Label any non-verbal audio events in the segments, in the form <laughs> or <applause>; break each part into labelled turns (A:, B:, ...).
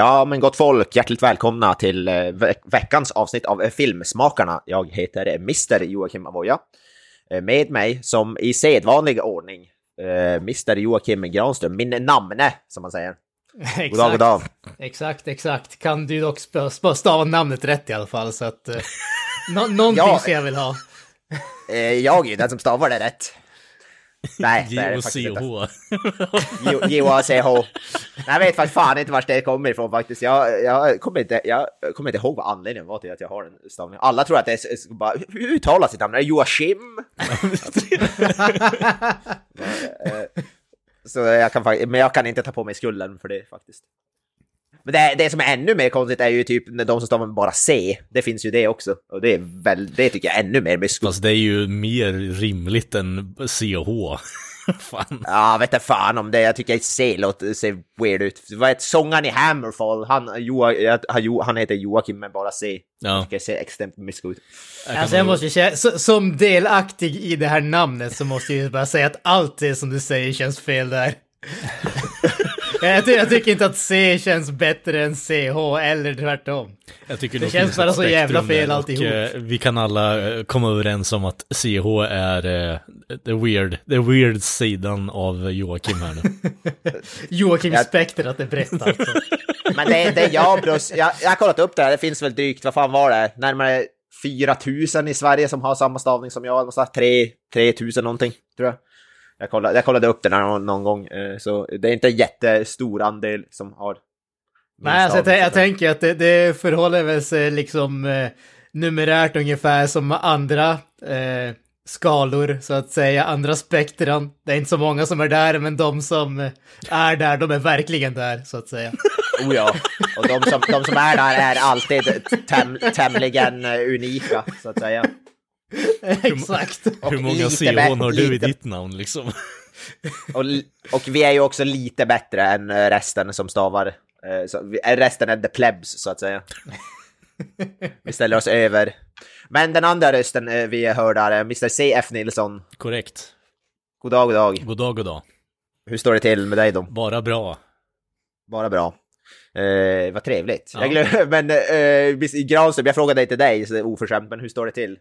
A: Ja, men gott folk, hjärtligt välkomna till eh, veck- veckans avsnitt av eh, Filmsmakarna. Jag heter eh, Mr Joakim Avoya. Med mig, som i sedvanlig ordning, Mr Joakim Granström, min namne, som man säger. <laughs> God dag, god dag.
B: Exakt, exakt. Kan du dock stava namnet rätt i alla fall så att... Nå- någonting <laughs>
A: Ja.
B: ska jag vill ha.
A: Jag är ju den som stavar det rätt. Nej, <laughs> det är det faktiskt inte.
C: J-O-C-H.
A: J-O-A-C-H. Jag vet faktiskt fan inte vart det kommer ifrån faktiskt. Jag, jag, kommer inte, jag kommer inte ihåg vad anledningen var till att jag har den stavningen. Alla tror att det är, bara, hur uttalas sitt namn? Är det Joachim? <laughs> <laughs> Eh, Så jag kan men jag kan inte ta på mig skulden för det faktiskt. Men det, det som är ännu mer konstigt är ju typ när de som stavar med bara C. Det finns ju det också. Och det är väl, det tycker jag är ännu mer mysko.
C: Fast det är ju mer rimligt än CH. <laughs> Fan.
A: Ja, vet inte fan om det. Jag tycker C låter, ser weird ut. Vad heter sångaren i Hammerfall? Han, Joa, jag- han, Jo- han heter Joakim med bara C.
C: Ja.
A: Jag tycker det ser extremt mysko ut.
B: Alltså jag måste säga, som delaktig i det här namnet så måste jag ju bara säga att allt det som du säger känns fel där. <laughs> jag, ty- jag tycker inte att C känns bättre än CH eller tvärtom.
C: Jag tycker
B: Det känns bara så jävla fel alltihop.
C: Och, eh, vi kan alla eh, komma överens om att CH är eh, the weird, the weird sidan av Joakim här nu. <laughs>
B: Joakim
A: Jag-
B: Spektrat är brett alltså. <laughs>
A: Men det, det är jag plus, jag, jag har kollat upp det här. Det finns väl drygt, vad fan var det? Närmare 4000 i Sverige som har samma stavning som jag. Någonstans 3, 3000 någonting, tror jag. Jag kollade, jag kollade upp det här någon, gång, eh, så det är inte en jättestor andel som har...
B: Nej, alltså jag, jag tänker att det, det förhåller sig liksom eh, numerärt ungefär som andra eh, skalor, så att säga, andra spektran. Det är inte så många som är där, men de som eh, är där, de är verkligen där, så att säga. <laughs>
A: Oh ja, och de som, de som är där är alltid täm, tämligen eh, unika, så att säga.
B: Exakt.
A: Och
C: Hur många CH har du i ditt namn liksom? <laughs>
A: Och, och vi är ju också lite bättre än eh, resten som stavar. eh, Så vi, eh, resten är the plebs, så att säga. <laughs> Vi ställer oss över. Men den andra rösten vi hör där är Mr C.F. Nilsson.
C: Korrekt.
A: God dag, god dag.
C: God dag, god dag.
A: Hur står det till med dig då?
C: Bara bra.
A: Bara bra. Eh, vad trevligt.
C: Ja.
A: Jag glöm, <laughs> men eh, Granström, jag frågade inte dig, så oförskämt, men hur står det till?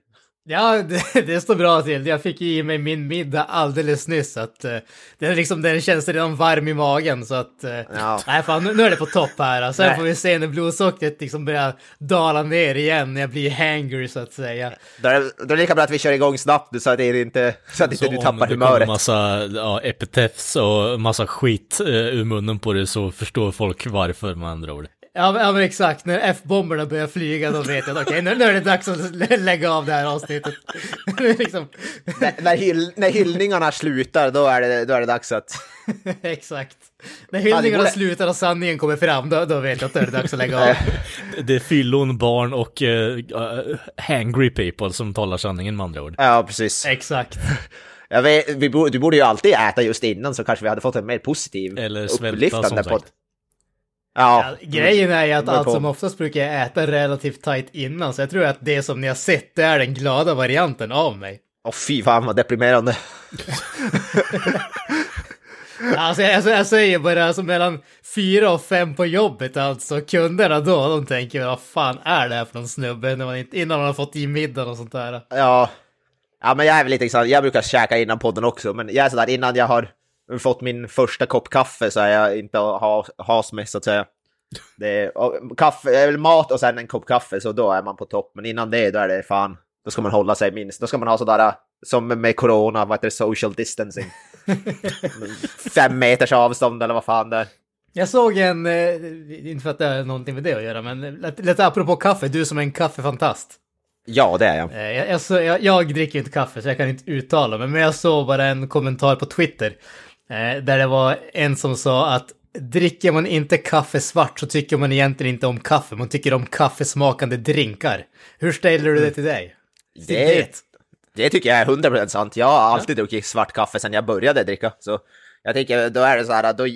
B: Ja, <laughs> det, det står bra till. Jag fick i mig min middag alldeles nyss, så att eh, den, liksom, den känns redan varm i magen, så att... eh,
A: Ja.
B: Nej, fan, nu, nu är det på topp här. Sen
A: Nej.
B: får vi se när blodsockret liksom börjar dala ner igen, när jag blir hangry, så att säga.
A: Då är, det, då är det lika bra att vi kör igång snabbt så att, det inte, så att inte du
C: om
A: tappar
C: det
A: humöret.
C: massa ja, epitets och massa skit eh, ur munnen på det så förstår folk varför med andra ord.
B: Ja men, ja, men exakt, när F-bomberna börjar flyga då vet jag att okej, nu, nu är det dags att lä- lägga av det här avsnittet. <laughs> Liksom,
A: när, när, hyll, när hyllningarna slutar, då är det, då är det dags att... <laughs>
B: exakt. När hyllningarna
A: borde-
B: slutar och sanningen kommer fram, då, då vet jag att då är det dags att lägga av. <laughs>
C: Det är fyllon, barn och uh, hangry people som talar sanningen med andra ord.
A: Ja, precis.
B: Exakt.
A: Jag vet, vi borde, du borde ju alltid äta just innan så kanske vi hade fått en mer positiv,
C: Eller svälta,
A: upplyftande
C: sagt.
A: Ja,
B: grejen är ju att allt som oftast brukar jag äta relativt tight innan, så jag tror att det som ni har sett, det är den glada varianten av mig.
A: Åh fy fan vad deprimerande. <laughs>
B: Alltså jag, alltså, jag säger bara alltså mellan fyra och fem på jobbet alltså, kunderna då, de tänker vad fan är det här för någon snubbe när man inte, innan man har fått i middagen och sånt där.
A: Ja. Ja, men jag är väl lite exakt, jag brukar käka innan podden också, men jag är sådär innan jag har fått min första kopp kaffe så är jag inte att ha, has med så att säga. Det är, och kaffe, eller mat och sen en kopp kaffe, så då är man på topp. Men innan det, då är det fan, då ska man hålla sig minst. Då ska man ha sådär, som med corona, vad heter det, social distancing. <laughs> Fem meters avstånd eller vad fan det är.
B: Jag såg en, eh, inte för att det har någonting med det att göra, men lite, lite apropå kaffe, du som är en kaffefantast.
A: Ja, det är jag.
B: Eh, Jag, jag, jag, dricker inte kaffe så jag kan inte uttala mig, men jag såg bara en kommentar på Twitter. Eh, där det var en som sa att dricker man inte kaffe svart så tycker man egentligen inte om kaffe, man tycker om kaffesmakande drinkar. Hur ställer du det till dig?
A: Det, det tycker jag är 100% sant. Jag har alltid druckit svart kaffe sedan jag började dricka. Så jag tycker då är det så här, då,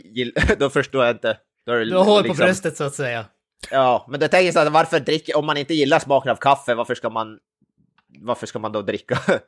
A: <laughs> då förstår jag inte. Då är det
B: Du har hål på
A: liksom-
B: bröstet så att säga.
A: Ja, men då tänker jag så här, varför dricker, om man inte gillar smaken av kaffe, varför ska man, varför ska man då dricka? <laughs>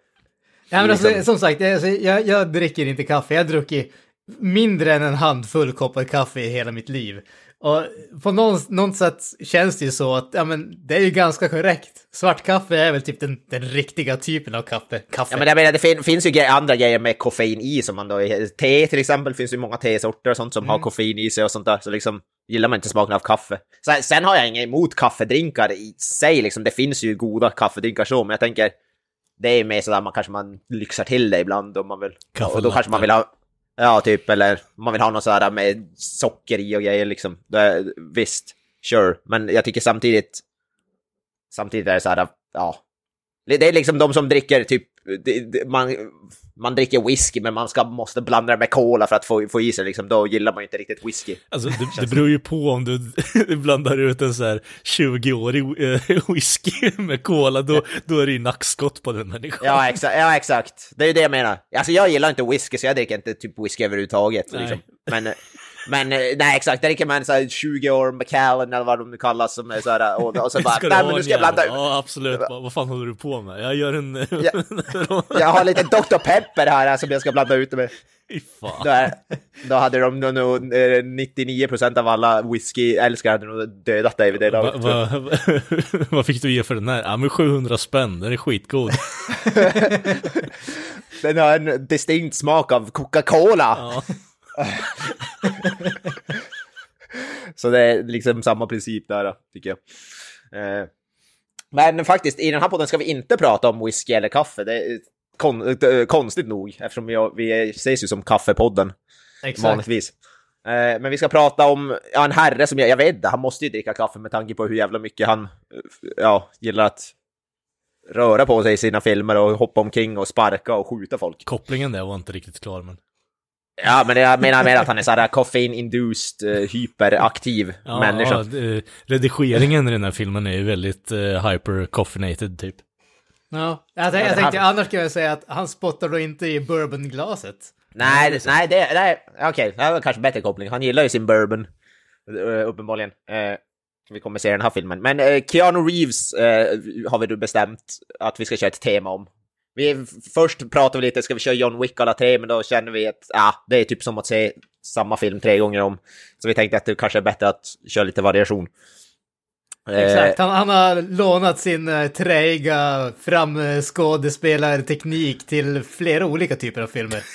B: Ja, men alltså,
A: Liksom.
B: som sagt, jag, alltså, jag, jag dricker inte kaffe. Jag har druckit mindre än en handfull koppar kaffe i hela mitt liv. Och på något, något sätt känns det ju så att ja, men det är ju ganska korrekt. Svart kaffe är väl typ den, den riktiga typen av kaffe. kaffe.
A: Ja, men jag menar, det fin finns ju gre- andra grejer med koffein i som man då, te till exempel, finns ju många tesorter och sånt som
B: Mm.
A: har koffein i sig och sånt där, så liksom gillar man inte smaken av kaffe. Sen, sen har jag inget emot kaffedrinkar i sig, liksom, det finns ju goda kaffedrinkar så, men jag tänker, det är mer sådär man kanske man lyxar till det ibland om man vill.
C: Kaffe
A: och då kanske man vill ha, ja typ, eller man vill ha något sådär med socker i och grejer liksom. Det, visst, sure, men jag tycker samtidigt, samtidigt är det såhär, ja, det är liksom de som dricker typ, det, det, man, man dricker whisky men man ska, måste blanda det med cola för att få, få i sig liksom, då gillar man ju inte riktigt whisky.
C: Alltså det, det beror ju på om <laughs> du blandar ut en så här 20-årig eh, <laughs> whisky med cola, då, då är det ju nackskott på den människan.
A: Ja, exa ja, exakt. Det är ju det jag menar. Alltså jag gillar inte whisky så jag dricker inte typ whisky överhuvudtaget. Liksom. Men, men eh, nej exakt, det dricker man så här 20 år Macallan eller vad de nu kallas som är så här, och, och så bara, nej men nu ska jag blanda
C: Ja, absolut. Vad, vad fan håller du på med? Jag gör en...
A: Ja. <laughs> Jag har lite Dr. Pepper här som jag ska blanda ut med.
C: Fan.
A: Då, är, då hade de nog, nog, eh, 99% av alla whisky-älskare hade nog dödat dig vid det
C: Va,
A: laget.
C: va, <laughs> vad fick du ge för den här? Ja men 700 spänn, den är skitgod. <laughs>
A: Den har en distinkt smak av Coca-Cola.
C: Ja.
A: Så det är liksom samma princip där, tycker jag. Eh, Men faktiskt, i den här podden ska vi inte prata om whisky eller kaffe. Det är kon eh, konstigt nog, eftersom vi, vi ses ju som Kaffepodden
B: Exakt.
A: vanligtvis. Eh, Men vi ska prata om ja, en herre som jag, jag vet han måste ju dricka kaffe med tanke på hur jävla mycket han ja, gillar att röra på sig i sina filmer och hoppa omkring och sparka och skjuta folk.
C: Kopplingen där var inte riktigt klar men.
A: Ja, men jag menar mer att han är såhär koffein-induced, eh, hyperaktiv
C: Ja,
A: människa.
C: ja, det- redigeringen i den här filmen är ju väldigt uh, hyper-coffinated typ.
B: Ja, jag, tänkte,
A: Ja,
B: jag
A: det
B: tänkte annars kan jag säga att han spottar då inte i bourbonglaset.
A: Nej, det, nej, det, nej, okej, det här var kanske bättre koppling. Han gillar ju sin bourbon, eh, uppenbarligen. Eh, vi kommer se den här filmen. Men eh, Keanu Reeves eh, har vi då bestämt att vi ska köra ett tema om. Vi, först pratade vi lite, ska vi köra John Wick alla tre, men då känner vi att ah, det är typ som att se samma film tre gånger om. Så vi tänkte att det kanske är bättre att köra lite variation. Eh,
B: Exakt, han, han har lånat sin uh, träiga framskådespelarteknik till flera olika typer av filmer. <laughs>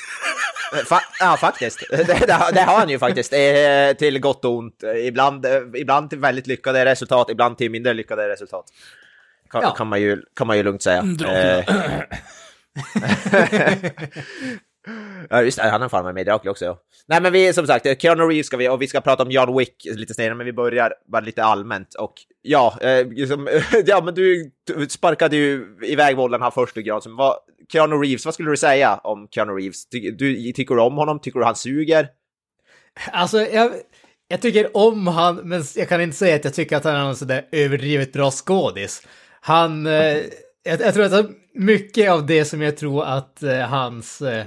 A: Fa ja, faktiskt. <laughs> Det, det, det har han ju faktiskt. Eh, till gott och ont. Eh, Ibland, eh, ibland till väldigt lyckade resultat, ibland till mindre lyckade resultat. Kan,
B: Ja.
A: kan, man, ju, kan man ju lugnt säga.
C: Dracula.
A: Eh, <laughs> ja, just det. Han har fan med mig i Dracula också. Ja. Nej, men vi som sagt, eh, Keanu Reeves ska vi, och vi ska prata om John Wick lite senare, men vi börjar bara lite allmänt. Och ja, eh, liksom, <laughs> ja men du, du sparkade ju iväg bollen här först, Granström. Vad, Keanu Reeves, vad skulle du säga om Keanu Reeves? Ty, du, tycker du om honom? Tycker du han suger?
B: Alltså, jag, jag tycker om han, men jag kan inte säga att jag tycker att han är någon sådär överdrivet bra skådis. Han, eh, jag, jag tror att mycket av det som jag tror att eh, hans, eh,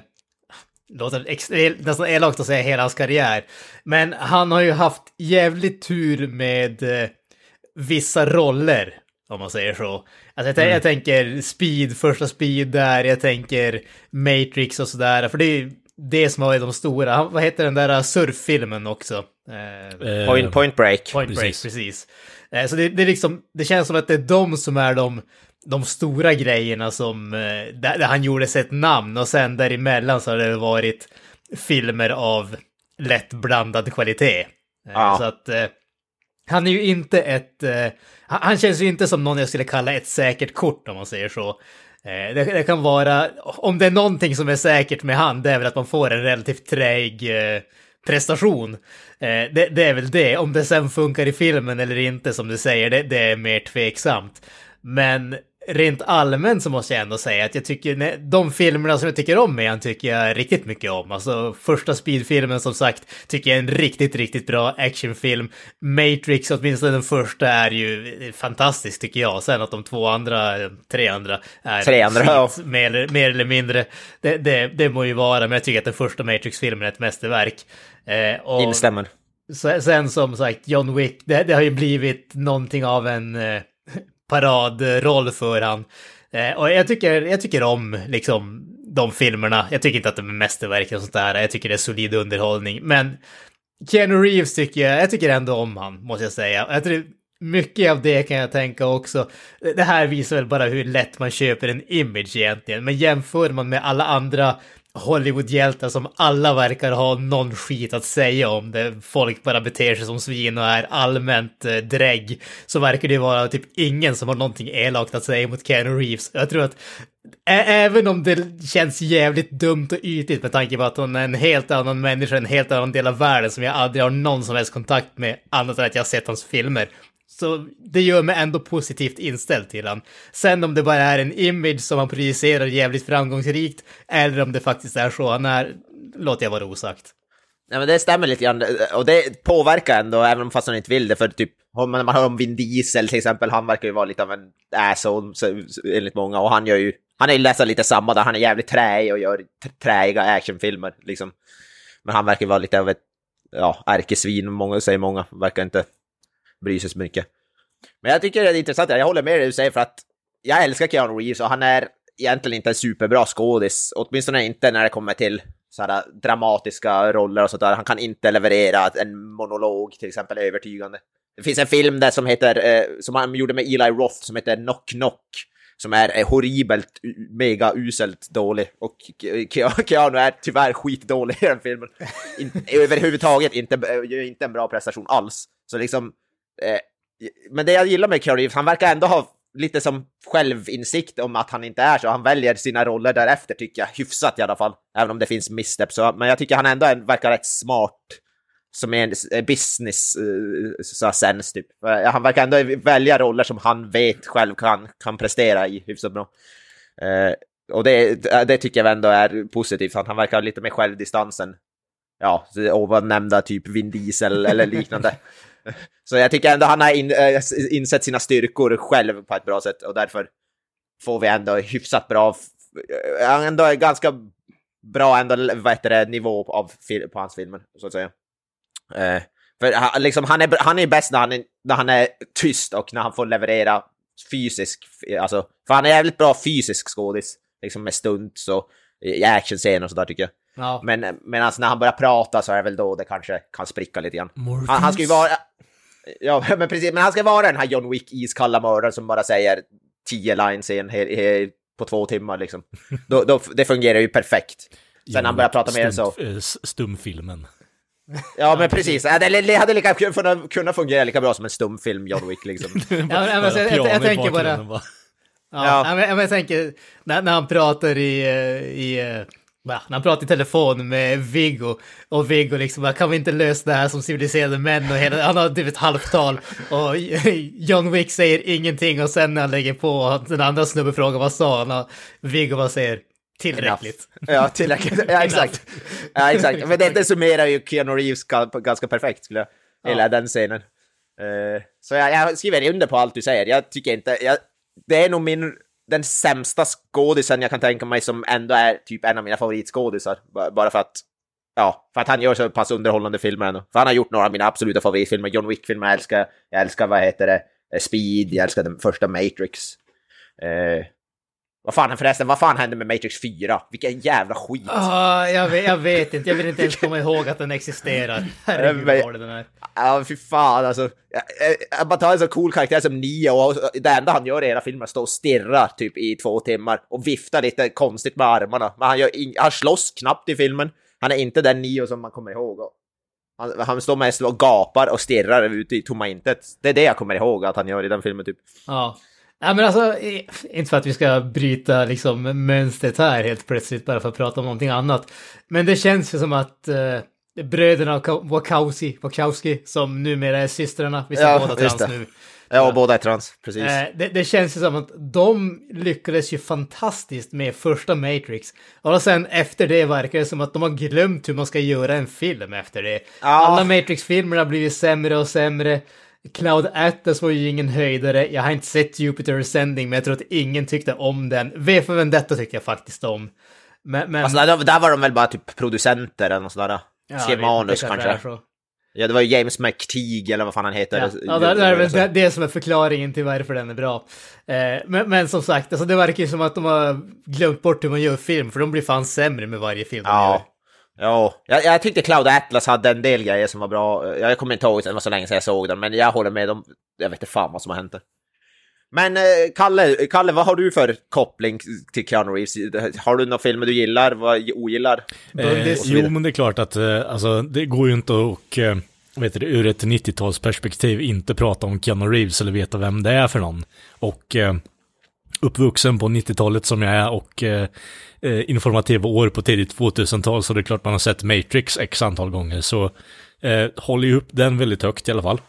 B: låter ex- det är nästan elakt att säga hela hans karriär, men han har ju haft jävligt tur med eh, vissa roller, om man säger så. Alltså jag, tän- jag tänker Speed, första Speed där, jag tänker Matrix och sådär, för det är det som var de stora. Han, vad heter den där surffilmen också? Eh,
C: Eh,
A: Point, point break.
B: Point Break,
C: precis.
B: precis. Eh, Så det, det, liksom, det känns som att det är de som är de, de stora grejerna som, eh, där, där han gjorde sig ett namn och sen däremellan så har det varit filmer av lätt blandad kvalitet. Eh,
A: Ja.
B: Så att han är ju inte ett, han, känns ju inte som någon jag skulle kalla ett säkert kort om man säger så. Det, det kan vara, om det är någonting som är säkert med han, det är väl att man får en relativt träig eh, prestation. Eh, det, det är väl det. Om det sen funkar i filmen eller inte, som du säger, det, det är mer tveksamt. Men rent allmänt så måste jag ändå säga att jag tycker, nej, de filmerna som jag tycker om med han tycker jag riktigt mycket om. Alltså första Speed-filmen som sagt tycker jag är en riktigt, riktigt bra actionfilm. Matrix, åtminstone den första, är ju fantastisk tycker jag. Sen att de två andra, tre andra, är
A: Tre andra, ja.
B: mer, eller- mer eller mindre. Det, det, det må ju vara, men jag tycker att den första Matrix-filmen är ett mästerverk. Eh, och-
A: Instämmer.
B: Sen, sen som sagt, John Wick, det, det har ju blivit någonting av en eh, paradroll för han. Eh, och jag tycker, jag tycker om liksom de filmerna. Jag tycker inte att de är mästerverk och sånt där. Jag tycker det är solid underhållning. Men Keanu Reeves tycker jag, jag tycker ändå om han, måste jag säga. Jag tror mycket av det kan jag tänka också. Det här visar väl bara hur lätt man köper en image egentligen. Men jämför man med alla andra Hollywoodhjältar som alla verkar ha någon skit att säga om det. Folk bara beter sig som svin och är allmänt eh, drägg. Så verkar det vara typ ingen som har någonting elakt att säga mot Keanu Reeves. Jag tror att ä- även om det känns jävligt dumt och ytligt med tanke på att hon är en helt annan människa, en helt annan del av världen som jag aldrig har någon som helst kontakt med, annat än att jag har sett hans filmer. Så det gör mig ändå positivt inställd till han. Sen om det bara är en image som han projicerar jävligt framgångsrikt, eller om det faktiskt är så han är, låter jag vara osagt.
A: Ja, men det stämmer lite grann, och det påverkar ändå, även om fast han inte vill det, för typ, om man hör om Vin Diesel till exempel, han verkar ju vara lite av en asshole, så- enligt många, och han gör ju, han är ju nästan lite samma där, han är jävligt träig och gör träiga actionfilmer, liksom. Men han verkar vara lite av ett, ja, ärkesvin, många säger många, verkar inte bry sig så mycket. Men jag tycker det är intressant, jag håller med dig du säger, för att jag älskar Keanu Reeves och han är egentligen inte en superbra skådis, åtminstone inte när det kommer till sådana dramatiska roller och sånt där. Han kan inte leverera en monolog till exempel övertygande. Det finns en film där som heter, eh, som han gjorde med Eli Roth som heter Knock Knock. Som är eh, horribelt, mega uselt dålig. Och Ke- Ke- Keanu är tyvärr skitdålig i den filmen. In, <laughs> överhuvudtaget inte, eh, gör inte en bra prestation alls. Så liksom, Eh, men det jag gillar med Keanu Reeves, han verkar ändå ha lite som självinsikt om att han inte är så. Han väljer sina roller därefter tycker jag, hyfsat i alla fall. Även om det finns misstep. Så, men jag tycker han ändå är, verkar rätt smart. Som är en business eh, så sens typ. Eh, han verkar ändå välja roller som han vet själv kan, kan prestera i hyfsat bra. Eh, och det, det tycker jag ändå är positivt. Han, han verkar ha lite mer självdistans än ja, ovannämnda typ Vin Diesel eller liknande. <laughs> <laughs> Så jag tycker ändå han har in, äh, insett sina styrkor själv på ett bra sätt och därför får vi ändå hyfsat bra, eh, ändå ganska bra ändå, vad heter det, nivå av, på hans filmer, så att säga. Eh, för han, liksom, han, är, han är bäst när han är, när han är tyst och när han får leverera fysisk, alltså, för han är jävligt bra fysisk skådis, liksom med stunts och i actionscener och sådär tycker jag.
B: Ja.
A: Men, men alltså när han börjar prata så är det väl då det kanske kan spricka lite grann. Han, han ska ju vara... Ja, <laughs> men precis. Men han ska vara den här John Wick iskalla mördaren som bara säger tio lines i en, he, he, på två timmar liksom. <laughs> Då, då, det fungerar ju perfekt. Sen när han börjar prata mer så...
C: Stum, eh, stumfilmen.
A: Ja, men precis. Det, hade lika kunnat, fungera lika bra som en stumfilm, John Wick liksom. <laughs>
B: Ja, men, alltså, jag, jag, jag, tänker bara... Ja,
A: Ja.
B: men jag tänker, när, när han pratar i, eh, i eh, va, han pratar i telefon med Viggo och Viggo liksom bara, kan vi inte lösa det här som civiliserade män och hela, han har typ ett halvtal och <laughs> John Wick säger ingenting och sen när han lägger på den andra snubben frågar vad sa han och Viggo bara säger tillräckligt.
A: Ja, tillräckligt. Ja, <laughs> exakt. Ja, exakt. Men det, det summerar ju Keanu Reeves ga- ganska perfekt, skulle jag. Hela den scenen. Eh, så jag, jag skriver under på allt du säger. Jag tycker inte... Jag, det är nog min... Den sämsta skådisen jag kan tänka mig som ändå är typ en av mina favoritskådisar. Bara för att... Ja, för att han gör så pass underhållande filmer ändå. För han har gjort några av mina absoluta favoritfilmer. John Wick-filmer jag älskar. Jag älskar, vad heter det? Speed. Jag älskar den första Matrix. Eh, vad fan förresten, vad fan hände med Matrix 4? Vilken jävla skit!
B: Ah, jag, vet, jag vet inte, jag vill inte ens komma ihåg att den existerar. Herregud vad dålig den är.
A: Ja, fy fan alltså. Att man tar en så cool karaktär som Neo och det enda han gör i hela filmen är att stå och stirra typ i två timmar och vifta lite konstigt med armarna. Men han, gör ing- han slåss knappt i filmen. Han är inte den Neo som man kommer ihåg. Han, han står mest och gapar och stirrar ut i tomma intet. Det är det jag kommer ihåg att han gör i den filmen typ.
B: Ja. Nej men alltså, inte för att vi ska bryta liksom mönstret här helt plötsligt bara för att prata om någonting annat. Men det känns ju som att eh, bröderna Wachowski, Wachowski som numera är systrarna. Vi ser
A: Ja,
B: båda trans
A: det.
B: nu.
A: Ja, båda är trans, precis.
B: Eh, det, det känns ju som att de lyckades ju fantastiskt med första Matrix. Och sen efter det verkar det som att de har glömt hur man ska göra en film efter det.
A: Ja.
B: Alla Matrix-filmer har blivit sämre och sämre. Cloud Atlas var ju ingen höjdare. Jag har inte sett Jupiter Ascending, men jag tror att ingen tyckte om den. V för Vendetta tyckte jag faktiskt om. Men, men
A: Alltså, där, där var de väl bara typ producenter eller något sånt där.
B: Ja,
A: Skrev manus kanske. Ja, det var ju James McTeague eller vad fan han heter.
B: Ja, ja det, det är det, det som är förklaringen till varför den är bra. Eh, men, men som sagt, alltså det verkar ju som att de har glömt bort hur man gör film, för de blir fan sämre med varje film de gör.
A: Ja. Ja, jag, jag tyckte Cloud Atlas hade en del grejer som var bra. Jag kommer inte ihåg, det var så länge sedan jag såg den, men jag håller med dem. Jag vet inte fan vad som har hänt där. Men eh, Kalle, Kalle, vad har du för koppling till Keanu Reeves? Har du några filmer du gillar, vad ogillar?
C: Eh, jo, men det är klart att eh, alltså, det går ju inte att, vet du, ur ett 90-talsperspektiv inte prata om Keanu Reeves eller veta vem det är för någon. Och eh, uppvuxen på 90-talet som jag är och eh, eh, informativa år på tidigt 2000-tal så det är klart man har sett Matrix x antal gånger. Så eh, håller ju upp den väldigt högt i alla fall.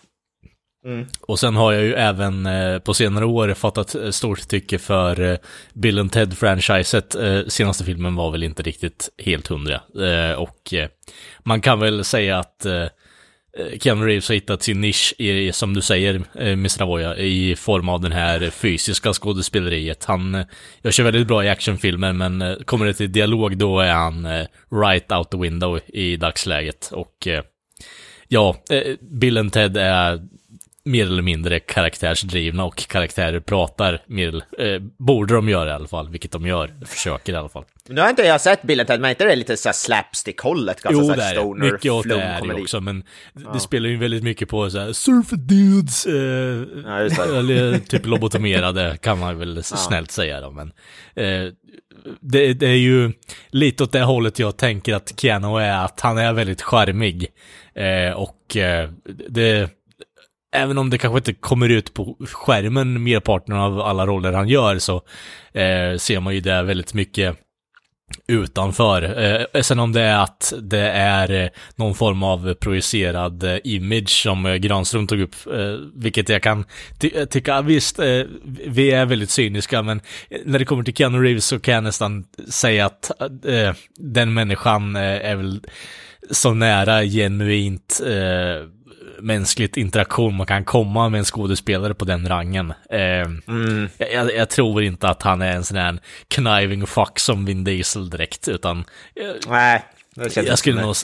C: Och sen har jag ju även eh, på senare år fattat eh, stort tycke för eh, Bill and Ted-franchiset. Eh, senaste filmen var väl inte riktigt helt hundra. Eh, och man kan väl säga att Eh, Keanu Reeves har hittat sin nisch i, som du säger, eh, Mr. Avoya, i form av den här fysiska skådespeleriet. Han eh, jag kör väldigt bra i actionfilmer, men kommer det till dialog då är han right out the window i dagsläget. Och ja, Bill and Ted är mer eller mindre karaktärsdrivna och karaktärer pratar mer, eh, borde de göra i alla fall, vilket de gör, försöker i alla fall.
A: Nu har inte jag sett Ted, men är inte det lite så här slapstick-hållet? Ganska
C: jo,
A: så här
C: är
A: stoner,
C: Mycket åt det är det också, men det spelar ju väldigt mycket på så här surfer dudes, eh,
A: Ja,
C: eller typ lobotomerade kan man väl snällt säga då, men eh, det, det är ju lite åt det hållet jag tänker att Keanu är, att han är väldigt charmig. Eh, och eh, det, även om det kanske inte kommer ut på skärmen merparten av alla roller han gör så eh, ser man ju det väldigt mycket utanför. Eh, sen om det är att det är eh, någon form av projicerad eh, image som eh, Granström tog upp, eh, vilket jag kan ty- tycka, visst, eh, vi är väldigt cyniska, men eh, när det kommer till Keanu Reeves så kan jag nästan säga att eh, den människan eh, är väl så nära genuint eh, mänskligt interaktion man kan komma med en skådespelare på den rangen. Eh, jag, jag, jag tror inte att han är en sån här kniving fuck som Vin Diesel direkt, utan
A: Nej,
C: jag skulle nog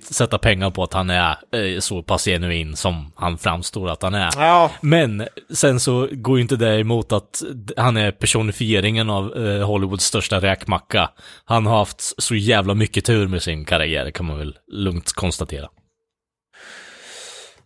C: sätta pengar på att han är eh, så pass genuin som han framstår att han är.
A: Ja,
C: Men sen så går ju inte det emot att han är personifieringen av eh, Hollywoods största räkmacka. Han har haft så jävla mycket tur med sin karriär, kan man väl lugnt konstatera.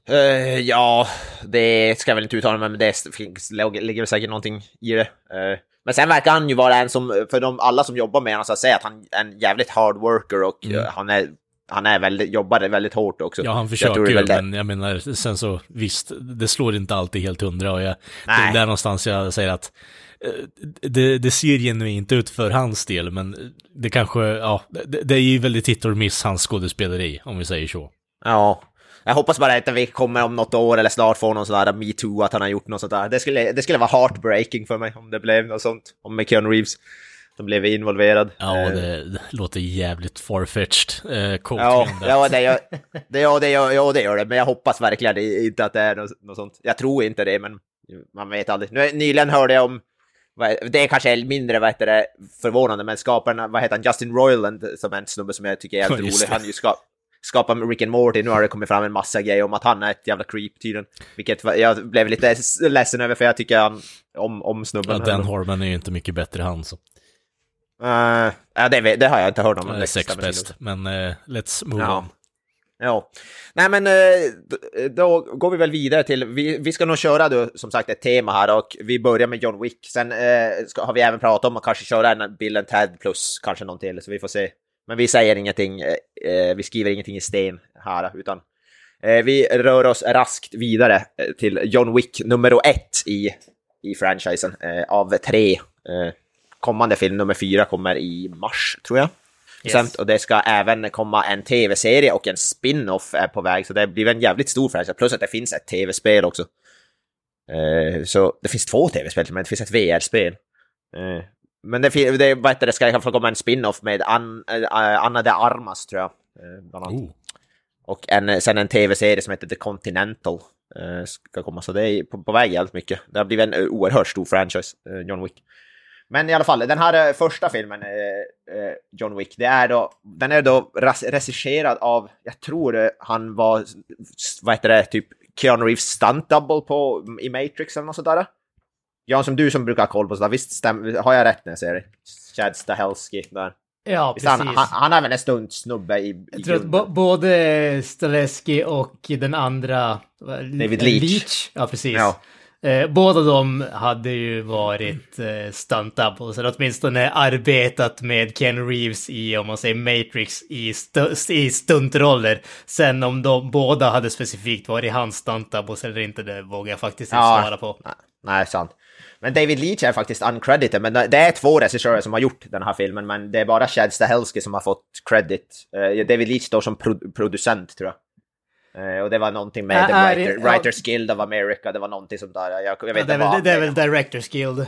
A: Eh, ja, det ska jag väl inte uttala mig men det finns, ligger säkert någonting i det. Eh, men sen verkar han ju vara en som, för de, alla som jobbar med honom, så att säga att han är en jävligt hard worker och eh, han är han är väldigt, jobbar väldigt hårt också.
C: Ja, han försöker
A: det
C: ju,
A: väl det.
C: men jag menar, sen så visst, det slår inte alltid helt hundra och jag, det
A: Nej.
C: är där någonstans jag säger att det, det ser genuint ut för hans del, men det kanske, ja, det, det är ju väldigt hit och miss hans skådespeleri, om vi säger så.
A: Ja. Jag hoppas bara att vi kommer om något år eller snart få någon sån där metoo, att han har gjort något sånt där. Det skulle, det skulle vara heartbreaking för mig om det blev något sånt. Om med Keanu Reeves. Som blev involverad.
C: Ja,
A: Eh,
C: det, det låter jävligt farfetched. Eh,
A: Ja, ja, det gör, det, ja, det, gör, ja, det gör det, men jag hoppas verkligen det, inte att det är något, något sånt. Jag tror inte det, men man vet aldrig. Nu, nyligen hörde jag om, det är kanske mindre vad heter det, förvånande, men skaparen, vad heter han, Justin Roiland, som är en snubbe som jag tycker är
C: just
A: rolig.
C: det.
A: Han ju ska, skapar med Rick and Morty, nu har det kommit fram en massa grejer om att han är ett jävla creep tydligen. Vilket jag blev lite ledsen över, för jag tycker han om, om snubben.
C: Ja, Dan Harmon är ju inte mycket bättre han så.
A: Eh, ja, det, det har jag inte hört om. Det
C: sex bäst, men eh, let's move
A: Ja.
C: on.
A: Ja. Nej men eh, då går vi väl vidare till, vi, vi ska nog köra då som sagt ett tema här och vi börjar med John Wick. Sen ska, har vi även pratat om att kanske köra en Bill and Ted plus kanske någon till, så vi får se. Men vi säger ingenting, eh, eh, vi skriver ingenting i sten här, utan eh, vi rör oss raskt vidare till John Wick nummer ett i, i franchisen av tre. Kommande film nummer fyra kommer i mars, tror jag. bestämt och det ska även komma en tv-serie och en spin-off är på väg, så det blir en jävligt stor franchise. Plus att det finns ett tv-spel också. Så det finns två tv-spel, men det finns ett VR-spel. Eh, men det, det, vad heter det ska fall komma en spin-off med An, äh, Anna de Armas, tror jag. Eh, bland annat.
C: Oh.
A: Och en, sen en tv-serie som heter The Continental eh, ska komma, så det är på, på väg jävligt mycket. Det har blivit en eh, oerhört stor franchise, eh, John Wick. Men i alla fall, den här eh, första filmen, eh, eh, John Wick, det är då, den är då regisserad av, jag tror eh, han var, vad heter det, typ Keanu Reeves stunt double på, i Matrix eller något sånt där. Jan, som du som brukar ha koll på sådär, visst stäm, har jag rätt när jag säger det? Chad Stahelski där.
B: Ja,
A: Visst, han,
B: precis.
A: han, han är väl en stunt snubbe i, i
B: Jag tror att
A: grunden.
B: både Staleski och den andra...
A: David Leach.
B: Ja, precis.
A: Ja.
B: Eh, båda de hade ju varit eh, stunt doubles, eller åtminstone arbetat med Ken Reeves i, om man säger Matrix, i, stu- i stuntroller. Sen om de båda hade specifikt varit hans stunt doubles eller inte, det vågar jag faktiskt inte
A: Ja.
B: svara på.
A: Nej, nej, sant. Men David Leach är faktiskt uncredited, men det är två regissörer som har gjort den här filmen, men det är bara Chad Stahelski som har fått credit. Eh, David Leach står som pro- producent, tror jag. Eh, och det var någonting med The Writer,
B: ja.
A: Writers Guild of America, det var någonting sånt där. Jag, jag vet
B: Ja,
A: inte
B: det, är väl,
A: vad.
B: det är väl Directors Guild eh,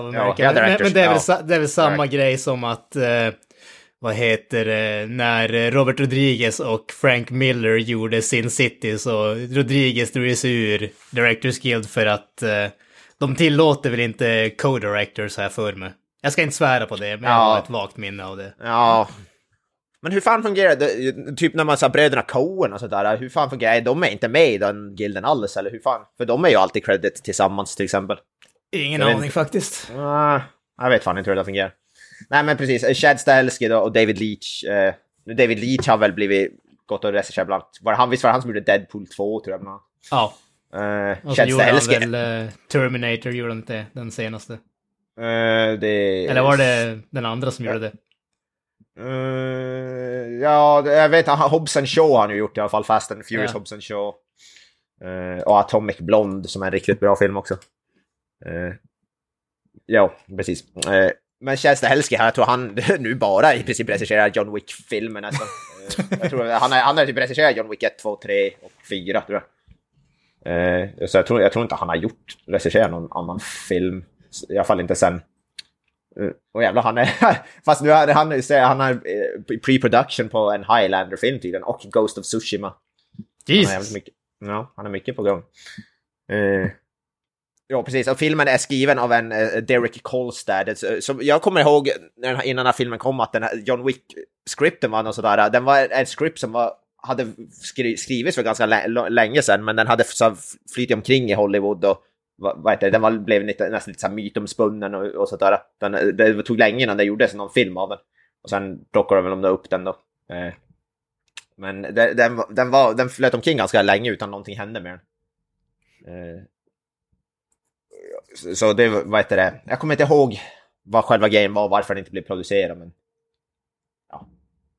B: of America.
A: ja,
B: men, men det är väl,
A: ja.
B: det är väl samma
A: Correct.
B: grej som att, eh, vad heter det, när eh, Robert Rodriguez och Frank Miller gjorde Sin City så Rodriguez drog sig ur Directors Guild för att eh, de tillåter väl inte co-directors här för mig. Jag ska inte svära på det, men jag
A: Ja.
B: har ett vagt minne av det.
A: Ja. Men hur fan fungerar det? Typ när man sa bröderna Coen och sådär, hur fan fungerar det? De är inte med i den gilden alls, eller hur fan? För de är ju alltid credit tillsammans till exempel.
B: Ingen
A: Jag
B: aning
A: inte.
B: faktiskt.
A: Ah, jag vet fan inte hur det fungerar. Nej men precis, Chad Stahelski och David Leach. Eh, David Leach har väl blivit gått och regisserat bland annat. Var det han, visst var det han som gjorde Deadpool 2 tror jag.
B: Ja,
A: Eh,
B: och så gjorde han väl eh, Terminator, gjorde han inte den senaste?
A: Eh, det...
B: Eller var det den andra som gjorde det?
A: Eh, ja, jag vet and Shaw har han ju gjort i alla fall, Fast and Furious
B: Ja.
A: Hobbs and Shaw. Eh, och Atomic Blonde som är en riktigt bra film också. Eh, ja, precis. Uh, men Chad Stahelski här, jag tror han <laughs> nu bara i princip regisserar John Wick-filmer nästan. Eh, jag tror han, är, han har typ regisserat John Wick 1, 2, 3 och 4 tror jag. Eh, så jag tror, jag tror inte han har gjort, regisserat någon annan film. I alla fall inte sen Uh, och jävlar, han är... <laughs> Fast nu är han, han är eh, pre-production på en Highlander-film tydligen, och Ghost of Tsushima. Han har jävligt
B: Jesus.
A: mycket, ja, han är mycket på gång. Eh, ja, precis. Och filmen är skriven av en eh, Derek Kolstad. Så jag kommer ihåg innan den här filmen kom att den här John Wick-skripten var något sådär. Den var en script som var, hade skri, skrivits för ganska länge sedan, men den hade så flyttit omkring i Hollywood och vad, heter det, den var, blev lite, nästan lite så här mytomspunnen och, och sådär. Den, det tog länge innan det gjordes någon film av den. Och sen plockade de väl upp den då. Eh, men det, den, den, var, den flöt omkring ganska länge utan någonting hände med den. Eh, så- så det, vad heter det, jag kommer inte ihåg vad själva grejen var, varför den inte blev producerad, men ja,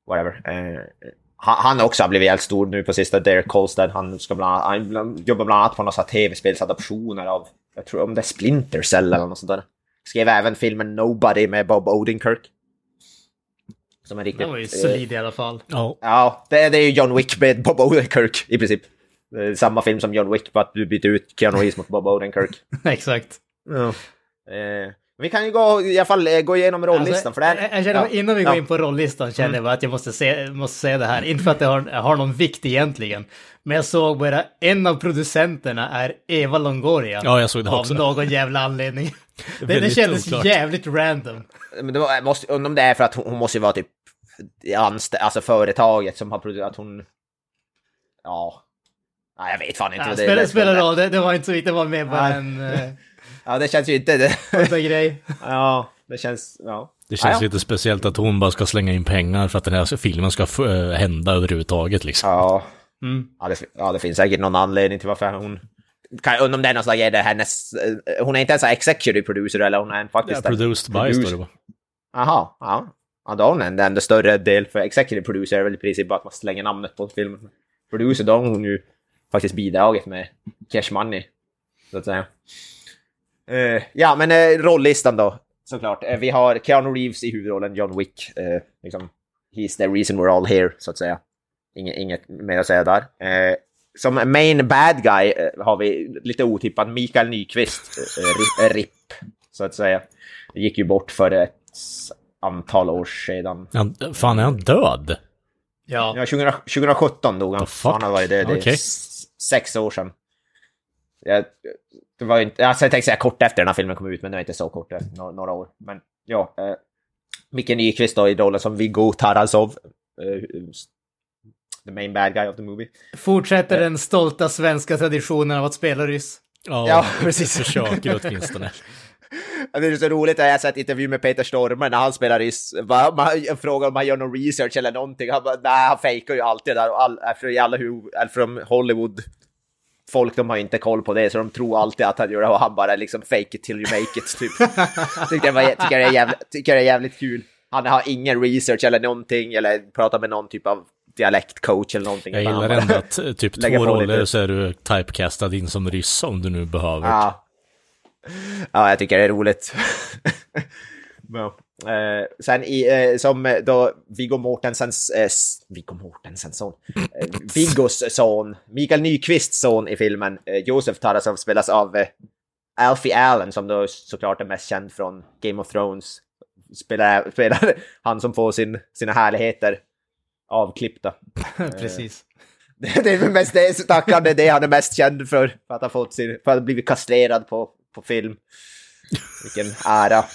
A: whatever. Eh, han, han har också blivit helt stor nu på sista, Derek Kolstad. Han, ska bland, annat- han bland- jobbar bland annat på några tv-spelsadaptioner av, jag tror om det är Splinter Cell eller något sånt där. Skrev även filmen Nobody med Bob Odenkirk. Som är riktigt...
B: Den var ju
A: eh,
B: solid i alla fall.
C: Ja,
A: Ja, det, det är ju John Wick med Bob Odenkirk i princip. Samma film som John Wick, bara att du byter ut Keanu Reeves mot Bob Odenkirk. <laughs>
B: Exakt.
A: Ja. Eh, vi kan ju gå, i alla fall eh, gå igenom rollistan,
B: Alltså,
A: för det här...
B: jag, känner,
A: ja,
B: innan vi går
A: ja.
B: in på rollistan känner jag bara att jag måste, se, måste säga det här. Inte för att det har, har någon vikt egentligen. Men jag såg bara en av producenterna är Eva Longoria.
C: Ja, jag såg det
B: av
C: också.
B: någon jävla anledning. <laughs> det, det kändes
C: oklart.
B: jävligt random.
A: Men det var, måste, undra om det är för att hon, hon måste ju vara typ anställd, alltså företaget som har producerat, att hon... Ja. Nej, jag vet fan inte.
B: Ja,
A: vad det,
B: spelar, roll, det, det var inte så vitt, det var med bara en uh,
A: Ja, det känns ju inte... Det,
B: grej.
A: ja, det känns... Ja.
C: det känns
A: ja, ja.
C: lite speciellt att hon bara ska slänga in pengar för att den här filmen ska äh, hända överhuvudtaget liksom.
A: Ja.
B: Mm.
A: Ja det, ja, det finns säkert någon anledning till varför hon... Kan jag undra om det är någon slags, är det hennes... eh, Hon är inte ens en executive producer eller hon är en
C: Ja,
A: faktiskt... en
C: produced by
A: producer.
C: står det bara.
A: Jaha, ja. Ja, då har hon en enda större del för executive producer är väl i princip bara att man slänger namnet på filmen. Producer, då har hon ju faktiskt bidragit med cash money, så att säga. Eh, ja, men uh, rolllistan då, såklart. Eh, vi har Keanu Reeves i huvudrollen, John Wick. eh, liksom. he's the reason we're all here, så att säga. Inget, inget mer att säga där. Eh, som main bad guy eh, har vi lite otippat Mikael Nyqvist, eh, RIP, RIP, så att säga. gick ju bort för ett antal år sedan.
C: Han, fan, är han död?
B: Ja.
A: Ja, 20, 2017 dog han. Han har varit död. Det är
C: Okej.
A: s- sex år sedan. Jag, det var inte, alltså jag tänkte säga kort efter den här filmen kom ut, men det var inte så kort, några, några år. Men ja, eh, Micke Nyqvist då i rollen som Viggo Tarasov. Eh, the main bad guy of the movie.
B: Fortsätter den stolta svenska traditionen av att spela ryss.
C: Ja,
A: Ja, <laughs> precis.
C: Försöker åtminstone.
A: Det är så roligt att jag har sett intervju med Peter Stormare när han spelar ryss. Man- Jag frågar om han gör någon research eller någonting. Han bara, nej, han fejkar ju alltid där. Och all, för i alla från Hollywood, folk de har inte koll på det, så de tror alltid att han gör det och han bara liksom fake it till you make it, typ. <laughs> tycker, jag var, tycker, det är jävligt, tycker det är jävligt kul. Han har ingen research eller någonting, eller pratar med någon typ av dialektcoach eller någonting.
C: Jag gillar ändå att eh, typ två roller
A: lite.
C: så är du typecastad in som ryss om du nu behöver.
A: Ja. ja, jag tycker det är roligt. <laughs> ja. Eh, sen i, eh, som eh, då Viggo Mortensens, eh, Viggo Mortensens son, eh, Viggos son, Mikael Nyqvists son i filmen, eh, Josef Tarasov spelas av eh, Alfie Allen som då såklart är mest känd från Game of Thrones. Spelar, spelar <laughs> han som får sin, sina härligheter avklippta. <laughs>
B: Precis. <laughs>
A: Det är väl mest det, stackarn, det är det han är mest känd för. För att ha fått sin, för att ha blivit kastrerad på, på film. Vilken ära.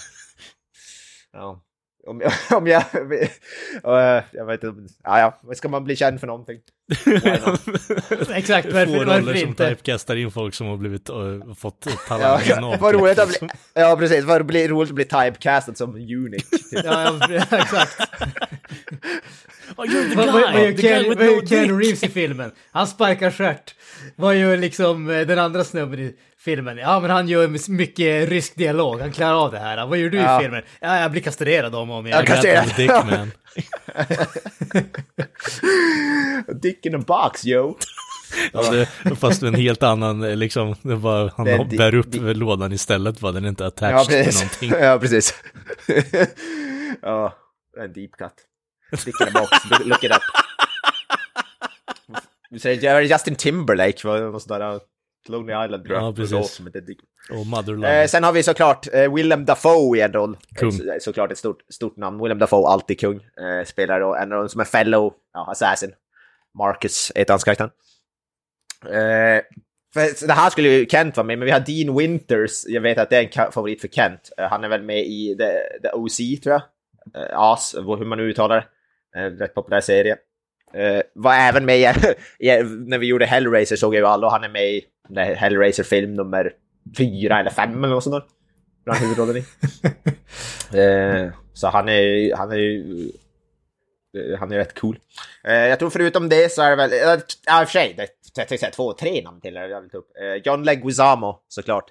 A: Ja. Om jag, <laughs> om jag, jag vet inte, ja, ja, vad ska man bli känd för någonting? <laughs>
B: Exakt, varför,
C: roller
B: varför
C: som
B: inte?
C: typecastar in folk som har blivit, uh, fått <laughs>
A: Ja,
C: talangen
A: vad roligt att bli, ja precis, vad roligt att bli typecastad som unique. Typ.
B: Ja, ja, exakt.
C: Oh, you're the guy!
B: vad gör Keanu! Reeves i filmen? Han sparkar stjärt. Vad gör liksom eh, den andra snubben i filmen? Ja, men han gör mycket rysk dialog. Han klarar av det här. Vad gör du
A: Ja.
B: i filmen? Ja, jag blir kastrerad om och om
A: Jag
B: igen.
C: Got
A: kastrerad.
C: the dick
A: in a box, yo!
C: Ja, det, fast en helt annan, eh, liksom, det var, han
A: Det är
C: bär upp
A: di-
C: lådan istället, var den inte
A: Ja,
C: attached till
A: precis.
C: någonting. <laughs>
A: Ja, precis. <laughs> ja, det är en deep cut. Dick in a box, look- it up. Du säger ja, Justin Timberlake, var det någon sån där uh, Lonely Island tror jag.
C: Ja, precis. Och Mother Love.
A: Eh, sen har vi såklart eh, Willem Dafoe i en roll.
C: Kung.
A: Eh, så- såklart ett stort, stort namn. Willem Dafoe, alltid kung. Eh, spelar då en dem som är fellow ja, assassin. Marcus heter hans karaktär. Eh, för, det här skulle ju Kent vara med, men vi har Dean Winters. Jag vet att det är en favorit för Kent. Eh, han är väl med i The, The OC, tror jag. Eh, As, hur man nu uttalar det. Eh, rätt populär serie. Eh, var även med <laughs> i, när vi gjorde Hellraiser såg jag ju alla och han är med i det här Hellraiser-film nummer fyra eller fem eller något sånt där. Han huvudrollen i. <laughs> eh, så han är han är ju... eh, Han är rätt cool. Eh, jag tror förutom det så är det väl... Ja, i och för sig. Det, jag tänkte säga två, tre namn till jag vill ta upp. John Leguizamo, såklart.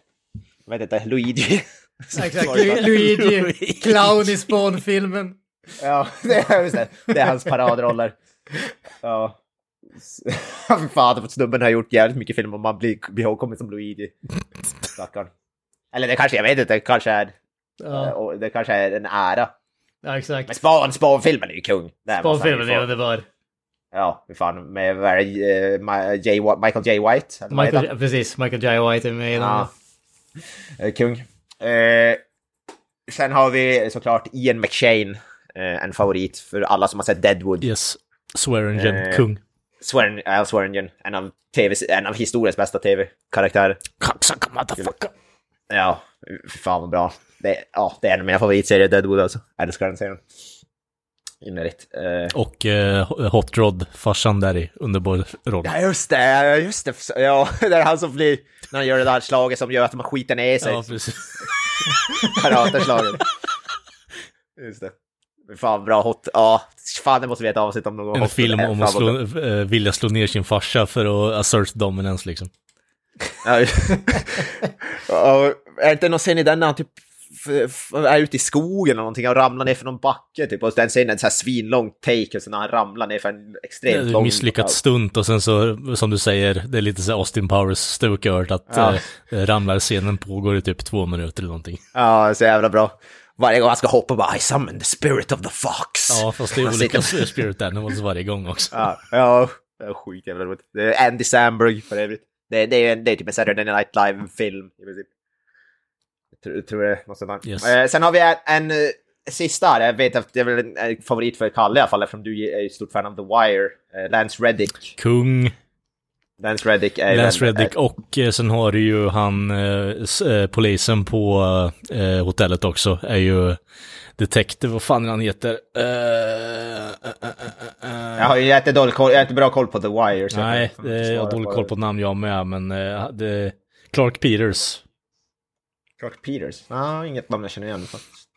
A: Jag vet inte, Luigi. <laughs>
B: Exakt, Lu- Luigi, clown i Spawn-filmen.
A: Ja, det är, det. det är hans paradroller. Ja. <laughs> Fy fan, snubben har gjort jävligt mycket film och man blir ihågkommen som Luigi. Stackarn. Eller det kanske, jag vet inte, det kanske är,
B: Ja,
A: och det kanske är en ära.
B: ja
A: Men
B: exakt.
A: Spawn, Spawn-filmen är ju kung.
B: Spawn-filmen är underbar.
A: Ja, fy fan, med det, eh, J, Michael J. White.
B: Michael, precis, Michael J. White är med i den.
A: Ja. Eh, Kung. Eh, sen har vi såklart Ian McShane, eh, en favorit för alla som har sett Deadwood.
C: Yes. Swearingen,
A: Eh,
C: kung.
A: Swearingen, Al Swearingen, en av, TV, en av historiens bästa tv-karaktärer.
C: Cocksucker motherfucker.
A: Ja, fy fan vad bra. Det, ja, det är en av mina favoritserier, Deadwood alltså. Älskar den serien. Innerligt. Eh,
C: Och eh, Hot Rod, farsan där i underbar roll.
A: ja, just det, ja, just det. Ja, <laughs> det är han som blir, när han gör det där slaget som gör att man skiter ner sig.
C: Ja, precis. <laughs>
A: Karateslaget. <laughs> Just det. Fan bra hot, ja. Fan det måste vi ett avsnitt om någon.
C: En film om att slå, eh, vilja slå ner sin farsa för att assert dominance liksom.
A: Ja, <laughs> är det inte någon scen i den när han typ är ute i skogen eller någonting och ramlar ner för någon backe typ och den scenen är en så här svinlång take och så när han ramlar ner för en extremt lång...
C: ett misslyckat stunt och sen så, som du säger, det är lite så Austin Powers stuk över att
A: Ja.
C: eh, ramlar scenen pågår i typ två minuter eller någonting.
A: Ja, så jävla bra. Varje gång han ska hoppa bara I summon the spirit of the fox.
C: Ja, fast det är olika Spirit Animals varje gång också.
A: Ja, ja det är skitjävla roligt. Det är Andy Samberg för övrigt. Det, det, är, det är typ en Saturday Night Live-film i princip. Jag tror, det sånt där.
C: Yes.
A: Eh, sen har vi en, en eh, sista här, jag vet att det är väl en favorit för Kalle i alla fall eftersom du är stort fan av The Wire. Eh, Lance Reddick.
C: Kung,
A: Lance Reddick är
C: Lance Reddick och eh, sen har du ju han, eh, eh, polisen på eh, hotellet också, är ju Detective, vad fan är han heter? Eh, eh, eh.
A: Jag har ju jättedålig koll, jag har inte bra koll på The Wire. så
C: Nej, eh, jag har dålig koll på namn jag med, men eh, det, Clark Peters.
A: Clark Peters? Ja, inget namn jag känner igen faktiskt.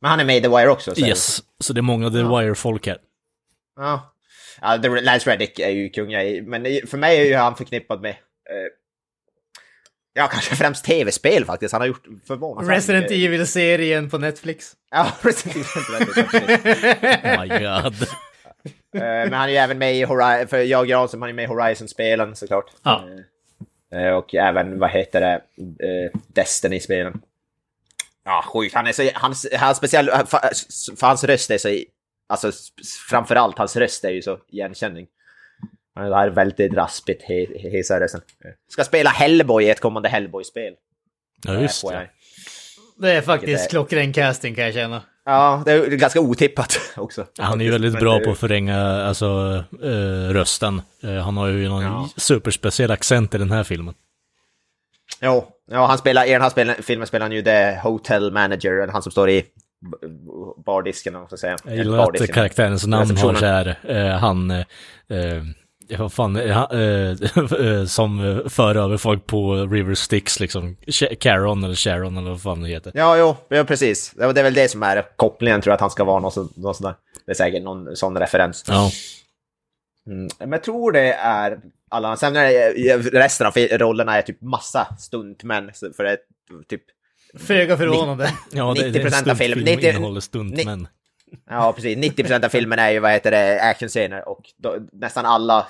A: Men han är med i The Wire också? säger
C: Yes, så det är många The Wire-folk här.
A: Ja. Ja Lance Reddick är ju kung, jag är- men för mig är ju han förknippad med... Eh, ja, kanske främst tv-spel faktiskt. Han har gjort förvånansvärt
B: Resident Evil-serien på Netflix.
A: Ja, <laughs> Resident Evil. precis. <laughs>
C: Oh my god.
A: Eh, Men han är ju även med i Horizon, för jag Granström, han är med i Horizon-spelen såklart.
B: Ja.
A: Eh, Och även, vad heter det, eh, Destiny-spelen. Ja, sjukt. Han är så, hans, hans speciell, för, för hans röst är så, alltså framförallt hans röst är ju så igenkänning. Han har väldigt raspigt he, he, hesa rösten. Ska spela Hellboy i ett kommande Hellboy-spel.
C: Ja, just det.
B: Det är faktiskt
A: är-
B: klockren casting kan jag känna.
A: Ja, det är ganska otippat <laughs> också.
C: Han är ju väldigt bra
A: det-
C: på att förränga alltså, eh, rösten. Eh, han har ju någon
A: Ja.
C: superspeciell accent i den här filmen.
A: Jo, ja, han spelar, i den här spelen, filmen spelar han ju The Hotel Manager, eller han som står i bardisken, om man ska säga.
C: Jag gillar att karaktärens namn har så här, eh, han, eh, eh, vad fan, eh, <laughs> eh, som för över folk på River Styx liksom. Caron eller Sharon eller vad fan det heter.
A: Ja, jo, ja, precis. Det är väl det som är kopplingen, tror jag att han ska vara någon, så, någon sån där. Det är säkert någon sån referens.
C: Ja,
A: Mm. Men jag tror det är alla, sen är det, resten av rollerna är typ massa stuntmän, för det är typ
B: Föga förvånande.
C: ja det, det är en
A: 90% av film-
C: stuntfilm och
A: 90
C: innehåller stuntmän.
A: Ja, precis. 90% av filmen är ju, vad heter det, actionscener och då, nästan alla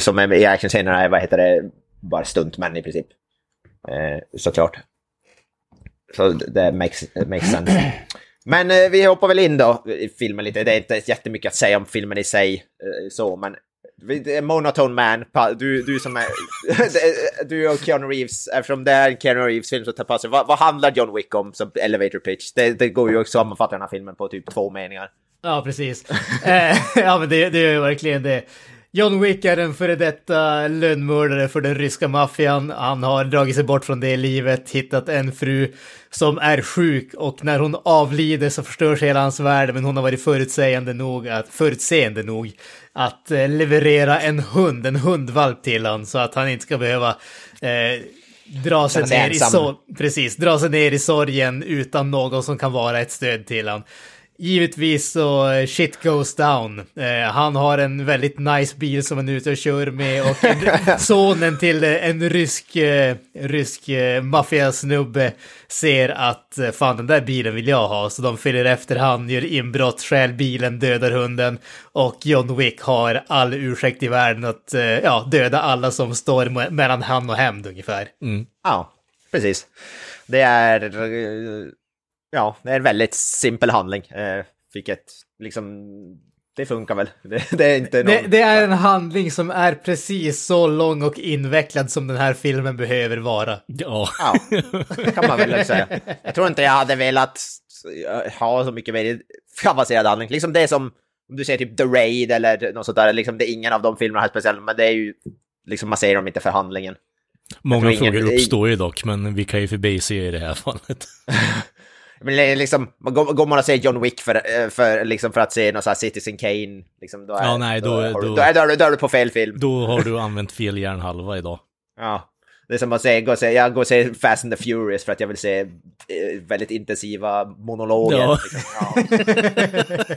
A: som är med i actionscenerna är, vad heter det, bara stuntmän i princip. Eh, såklart. Så det makes, makes sense. Men eh, vi hoppar väl in då i filmen lite. Det är inte jättemycket att säga om filmen i sig, eh, så, men Monotone Man, du, du som <laughs> är... du och Keanu Reeves, eftersom det är en Keanu Reeves-film så tar på sig. Vad, vad handlar John Wick om som elevator pitch? Det, det går ju att sammanfatta den här filmen på typ två meningar.
B: Ja, precis. <laughs> Eh, ja, men det, det är ju verkligen det. John Wick är en före detta lönnmördare för den ryska maffian. Han har dragit sig bort från det livet, hittat en fru som är sjuk och när hon avlider så förstörs hela hans värld. Men hon har varit förutsägande nog att, förutseende nog att eh, leverera en hund, en hundvalp till honom så att han inte ska behöva eh, dra sig ner i sorg. Precis, dra sig ner i sorgen utan någon som kan vara ett stöd till honom. Givetvis så eh, shit goes down. Eh, han har en väldigt nice bil som han är ute och kör med och en, <laughs> sonen till eh, en rysk, eh, rysk eh, maffiasnubbe ser att eh, fan den där bilen vill jag ha. Så de följer efter han, gör inbrott, stjäl bilen, dödar hunden och John Wick har all ursäkt i världen att ja, döda alla som står me- mellan han och hämnd ungefär.
A: Ja, precis. Det är... Ja, det är en väldigt simpel handling. Eh, vilket liksom... Det funkar väl. Det, det är inte någon...
B: Det, det är en handling som är precis så lång och invecklad som den här filmen behöver vara.
C: Ja,
A: Ja, det kan man väl säga. Jag tror inte jag hade velat ha så mycket mer avancerad handling. Liksom det som, om du säger typ The Raid eller något sånt där, liksom det är ingen av de filmerna här speciellt, men det är ju, liksom man säger dem inte för handlingen.
C: många
A: tror ingen-
C: frågor uppstår ju dock, men vi kan ju förbi se i det här fallet. <laughs>
A: Men liksom, man går, man och ser John Wick för, eh, för, liksom för att se någon sån här Citizen Kane, liksom, då är,
C: Ja, nej, då- då-
A: då, är, då, är, du- då är du på fel film.
C: Då har du använt fel hjärnhalva idag. <laughs>
A: Ja. Det är som att säga, gå och se, jag går och ser Fast and the Furious för att jag vill se eh, väldigt intensiva monologer.
C: Ja.
A: Liksom.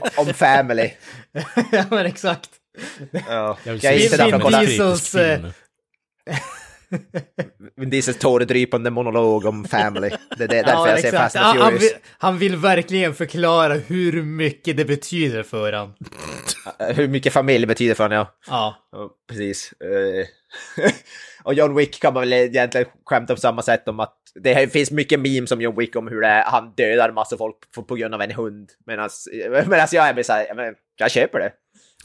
A: Ja. Om family. <laughs>
B: ja, men exakt.
A: Ja.
C: Jag vill
A: Jag är
C: se
A: för att <laughs>
B: Vin Diesels,
A: tåredrypande monolog om family. Det är det, <laughs> därför
B: Ja,
A: jag ser
B: exakt.
A: Fast and
B: Han, vill, han vill verkligen förklara hur mycket det betyder för honom. <laughs>
A: Hur mycket familj betyder för honom, ja.
B: Ja.
A: Ja, precis. Eh, <laughs> och John Wick kan man väl egentligen skämta på samma sätt om att det finns mycket memes om John Wick om hur det är, han dödar massa folk på, på grund av en hund. Medan jag är så här, men jag köper det.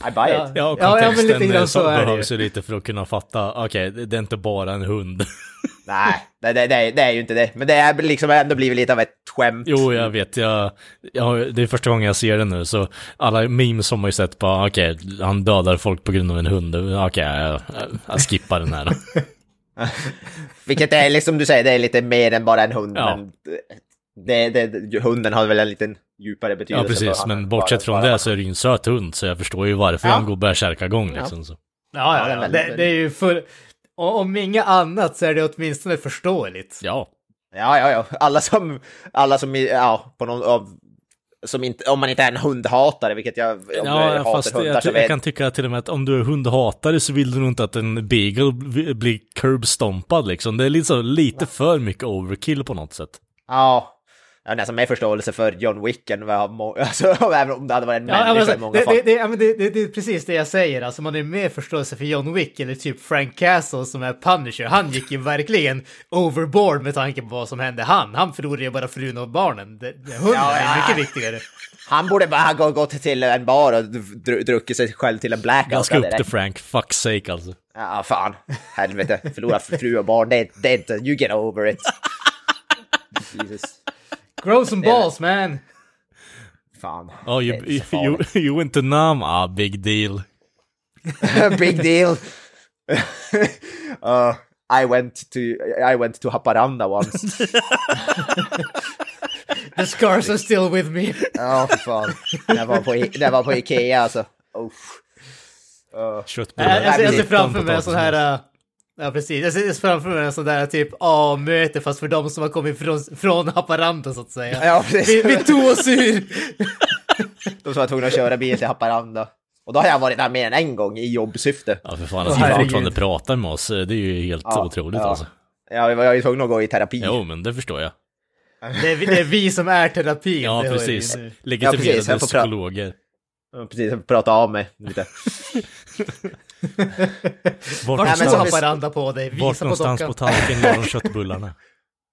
A: I buy
B: Ja.
A: it.
C: Ja, och
B: Ja, ja, men
C: kontexten
B: lite så
C: behövs ju lite för att kunna fatta, okej, det det är inte bara en hund. <laughs>
A: Nej, det, det, det, det är ju inte det. Men det är liksom ändå blivit lite av ett skämt.
C: Jo, jag vet, jag, jag, det är första gången jag ser det nu, så alla memes har man ju sett på, okej, han dödar folk på grund av en hund, okej, jag, jag, jag skippar den här. <laughs>
A: Vilket är liksom du säger, det är lite mer än bara en hund.
C: Ja.
A: Men det, det, hunden har väl en liten djupare betydelse.
C: Ja, precis,
A: för
C: men bortsett från
A: bara-
C: det så är det ju en söt hund, så jag förstår ju varför
A: Ja.
C: han går bärsärkagång liksom. Så.
B: Ja,
A: Ja, det
B: ja, Det, det är ju för... Om inget annat så är det åtminstone förståeligt.
C: Ja,
A: Ja, ja, ja. Alla som, alla som, ja, på någon av, som inte, om man inte är en hundhatare, vilket jag, om du
C: ja
A: hatar
C: fast
A: hundar
C: jag,
A: så
C: jag kan tycka till och med att om du är hundhatare så vill du nog inte att en beagle bli- blir curbstompad liksom. Det är lite, så, lite för mycket overkill på något sätt.
A: Ja. Jag har nästan mer förståelse för John Wick än vad <laughs> alltså, även om det hade varit en
B: Ja,
A: människa
B: alltså,
A: i många
B: det,
A: fall.
B: det, det, ja, det, det, det är precis det jag säger, alltså man är mer förståelse för John Wick eller typ Frank Castle som är Punisher. Han gick ju verkligen overboard med tanke på vad som hände han. Han förlorade ju bara frun och barnen. Hunden
A: Ja,
B: är
A: ja.
B: mycket viktigare.
A: Han borde bara ha gå- gått till en bar och dr- druckit sig själv till en blackout.
C: Ganska upp till. Frank, fuck sake alltså.
A: Ja, fan. Helvete. Förlora fru och barn, det, det är inte... You get over it. <laughs> Jesus.
B: Grow some balls man!
A: Fan.
C: Oh,
A: Det
C: you, you,
A: farligt.
C: you went to Nam? Ah, big deal. <laughs>
A: Big deal. uh, I went to I went to Haparanda once. <laughs>
B: The scars are still with me.
A: Ja, för fan. Jag var på, var på Ikea alltså. Oh. Uh,
C: Köttbullar.
B: Jag, jag, ser- jag ser
A: blir
B: framför mig en sån här... äh, Ja precis, jag ser framför mig en sån där typ A-möte fast för de som har kommit från, från Haparanda så att säga.
A: Ja, precis.
B: vi, vi tog oss ur!
A: de som var tvungna att köra bil till Haparanda. Och då har jag varit där mer än en gång i jobbsyfte.
C: Ja, för fan, oh,
B: herregud.
C: fortfarande pratar med oss. Det är ju helt
A: Ja,
C: otroligt
A: ja.
C: alltså.
A: Ja, jag var ju tvungen att gå i terapi.
C: Jo, men det förstår jag.
B: Det är, vi- det är vi som är terapin.
C: Ja, precis. Legitimerade
A: Ja, precis, får
C: psykologer.
A: Ja, Precis, jag prata av mig lite. <laughs>
C: Vart
B: Vart
A: men
B: så Haparanda på dig,
C: vart
B: visa på
C: någonstans på
B: dockan.
C: tallriken la de köttbullarna? <laughs>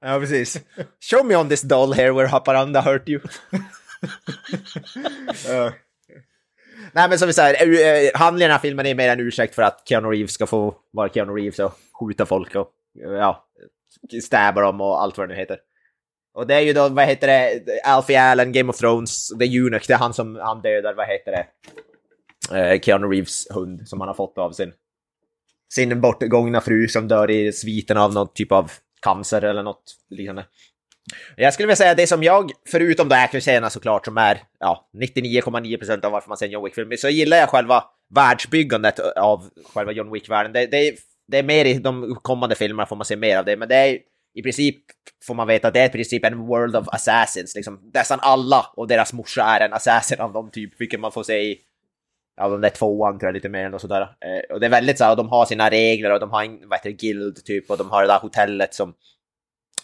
A: Ja, precis. Show me on this doll here where Haparanda hurt you. <laughs> Ja. Nej, men som vi säger, uh, handlingen i den här filmen är mer en ursäkt för att Keanu Reeves ska få vara Keanu Reeves och skjuta folk och eh, ja, stäba dem och allt vad det nu heter. Och det är ju då, vad heter det, Alfie Allen, Game of Thrones, The Eunuch, det är han som han dödar, vad heter det, Eh, Keanu Reeves hund som han har fått av sin, sin bortgångna fru som dör i sviten av någon typ av cancer eller något liknande. Jag skulle vilja säga det som jag, förutom då actionscenerna såklart, som är ja, 99,9% av varför man ser en John Wick-film, så gillar jag själva världsbyggandet av själva John Wick-världen. Det, det, är, det är mer i de kommande filmerna får man se mer av det, men det är i princip får man veta att det är i princip en world of assassins. Liksom, nästan alla och deras morsa är en assassin av dem typ, vilket man får se i Ja, de där tvåan tror jag lite mer än och sådär. Eh, och det är väldigt så här, och de har sina regler och de har en, vad heter det, guild typ och de har det där hotellet som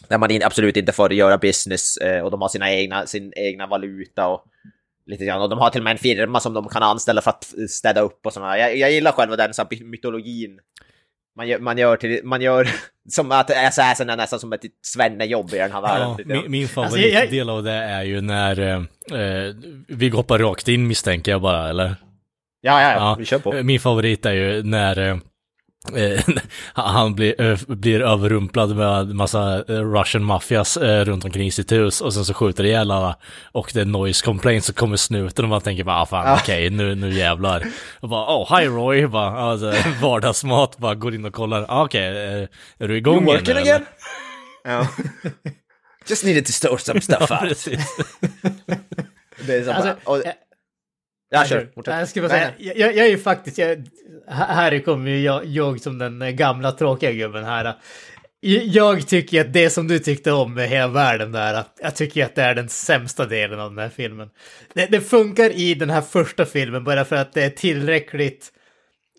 A: där man in, absolut inte får göra business eh, och de har sina egna, sin egna valuta och lite grann. Och de har till och med en firma som de kan anställa för att städa upp och sådana. Jag, jag gillar själva den så här, mytologin. Man gör, man gör, till, man gör <laughs> som att Assassin är nästan som ett svennejobb i den här världen.
C: Ja, min, min
B: Alltså, jag-
C: favoritdel av det är ju när eh, eh, vi hoppar rakt in misstänker jag bara, eller?
A: Ja, ja, ja,
C: Ja.
A: vi kör på.
C: Min favorit är ju när eh, eh, <laughs> han blir, blir överrumplad med massa eh, Russian mafias eh, runt omkring sitt hus och sen så skjuter ihjäl alla och det är noise complaint så kommer snuten och man tänker bara ah, fan
A: Ja.
C: okej nu, nu jävlar. Och bara oh hi Roy, bara, alltså, <laughs> vardagsmat, bara går in och kollar, ah, okej eh, är du igång
A: You
C: igen,
A: working again? ja. <laughs> Just needed to store some stuff
C: Ja,
A: out.
C: precis.
A: Det är så
B: Alltså,
A: bara, och, ja, kör. Fortsätt.
B: Jag skulle bara säga, jag, jag är ju faktiskt, jag, här kommer ju jag, jag som den gamla tråkiga gubben här. Jag- Jag tycker att det som du tyckte om med hela världen där, jag tycker att det är den sämsta delen av den här filmen. Det, det funkar i den här första filmen bara för att det är tillräckligt,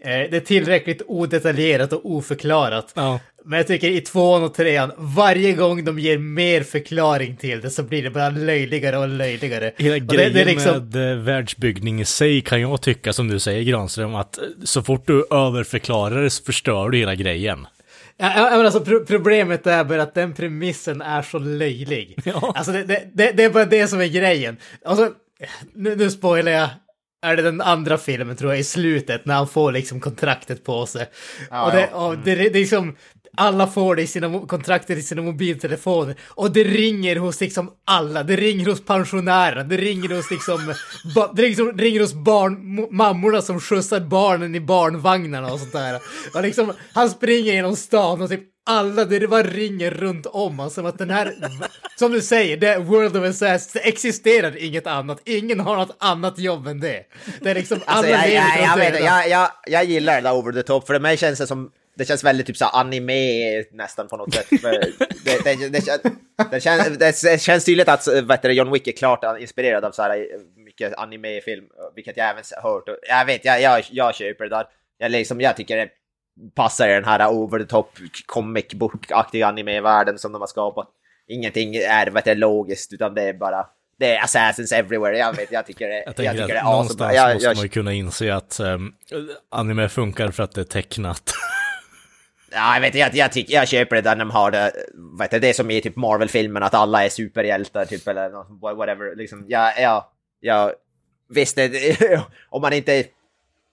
B: eh, det är tillräckligt odetaljerat och oförklarat.
C: Ja.
B: Men jag tycker i tvåan och trean, varje gång de ger mer förklaring till det så blir det bara löjligare och löjligare.
C: Hela
B: Och det-
C: grejen
B: det är liksom-
C: med eh, världsbyggning i sig kan jag tycka, som du säger Granström, att eh, så fort du överförklarar det så förstör du hela grejen.
B: Ja, men alltså, pro problemet är bara att den premissen är så löjlig. <laughs>
C: Ja.
B: Alltså det, det, det, det är bara det som är grejen. Alltså, nu, nu spoilar jag. Är det den andra filmen tror jag i slutet när han får liksom kontraktet på sig.
A: Ja,
B: och det,
A: ja.
B: och det, det är liksom, alla får det i sina kontrakter i sina mobiltelefoner. Och det ringer hos liksom alla. Det ringer hos pensionärerna. Det ringer hos liksom, det liksom, ringer hos barn, mo- mammorna som skjutsar barnen i barnvagnarna och sånt där. Och liksom, han springer genom stan och typ alla, det bara ringer runt om. Som att den här, som du säger, det World of Assassins, det existerar inget annat. Ingen har något annat jobb än det. Det är liksom, alla
A: Alltså, jag, jag, jag, jag, jag gillar det där over the top, för mig känns det som det känns väldigt typ så anime nästan på något sätt. Det, det, det, kän- det, känns, det, känns tydligt att vet du, John Wick är klart inspirerad av så här mycket anime-film, vilket jag även hört. Jag vet, jag, jag, jag köper det där. Jag, liksom, jag tycker det passar i den här over the top comic book-aktiga anime-världen som de har skapat. Ingenting är vet du, logiskt, utan det är bara det är assassins everywhere. Jag vet, jag tycker det,
C: Jag
A: jag
C: tänker
A: tycker
C: att
A: det är awesome.
C: någonstans
A: Jag,
C: måste
A: jag,
C: man ju kunna inse att um, anime funkar för att det är tecknat. <laughs>
A: Ja, jag vet jag, jag, tycker, jag köper det där när de har det, vet du, det är som i typ Marvel-filmen att alla är superhjältar typ eller whatever. Liksom, ja, ja, ja, visst, det, <laughs> om man inte,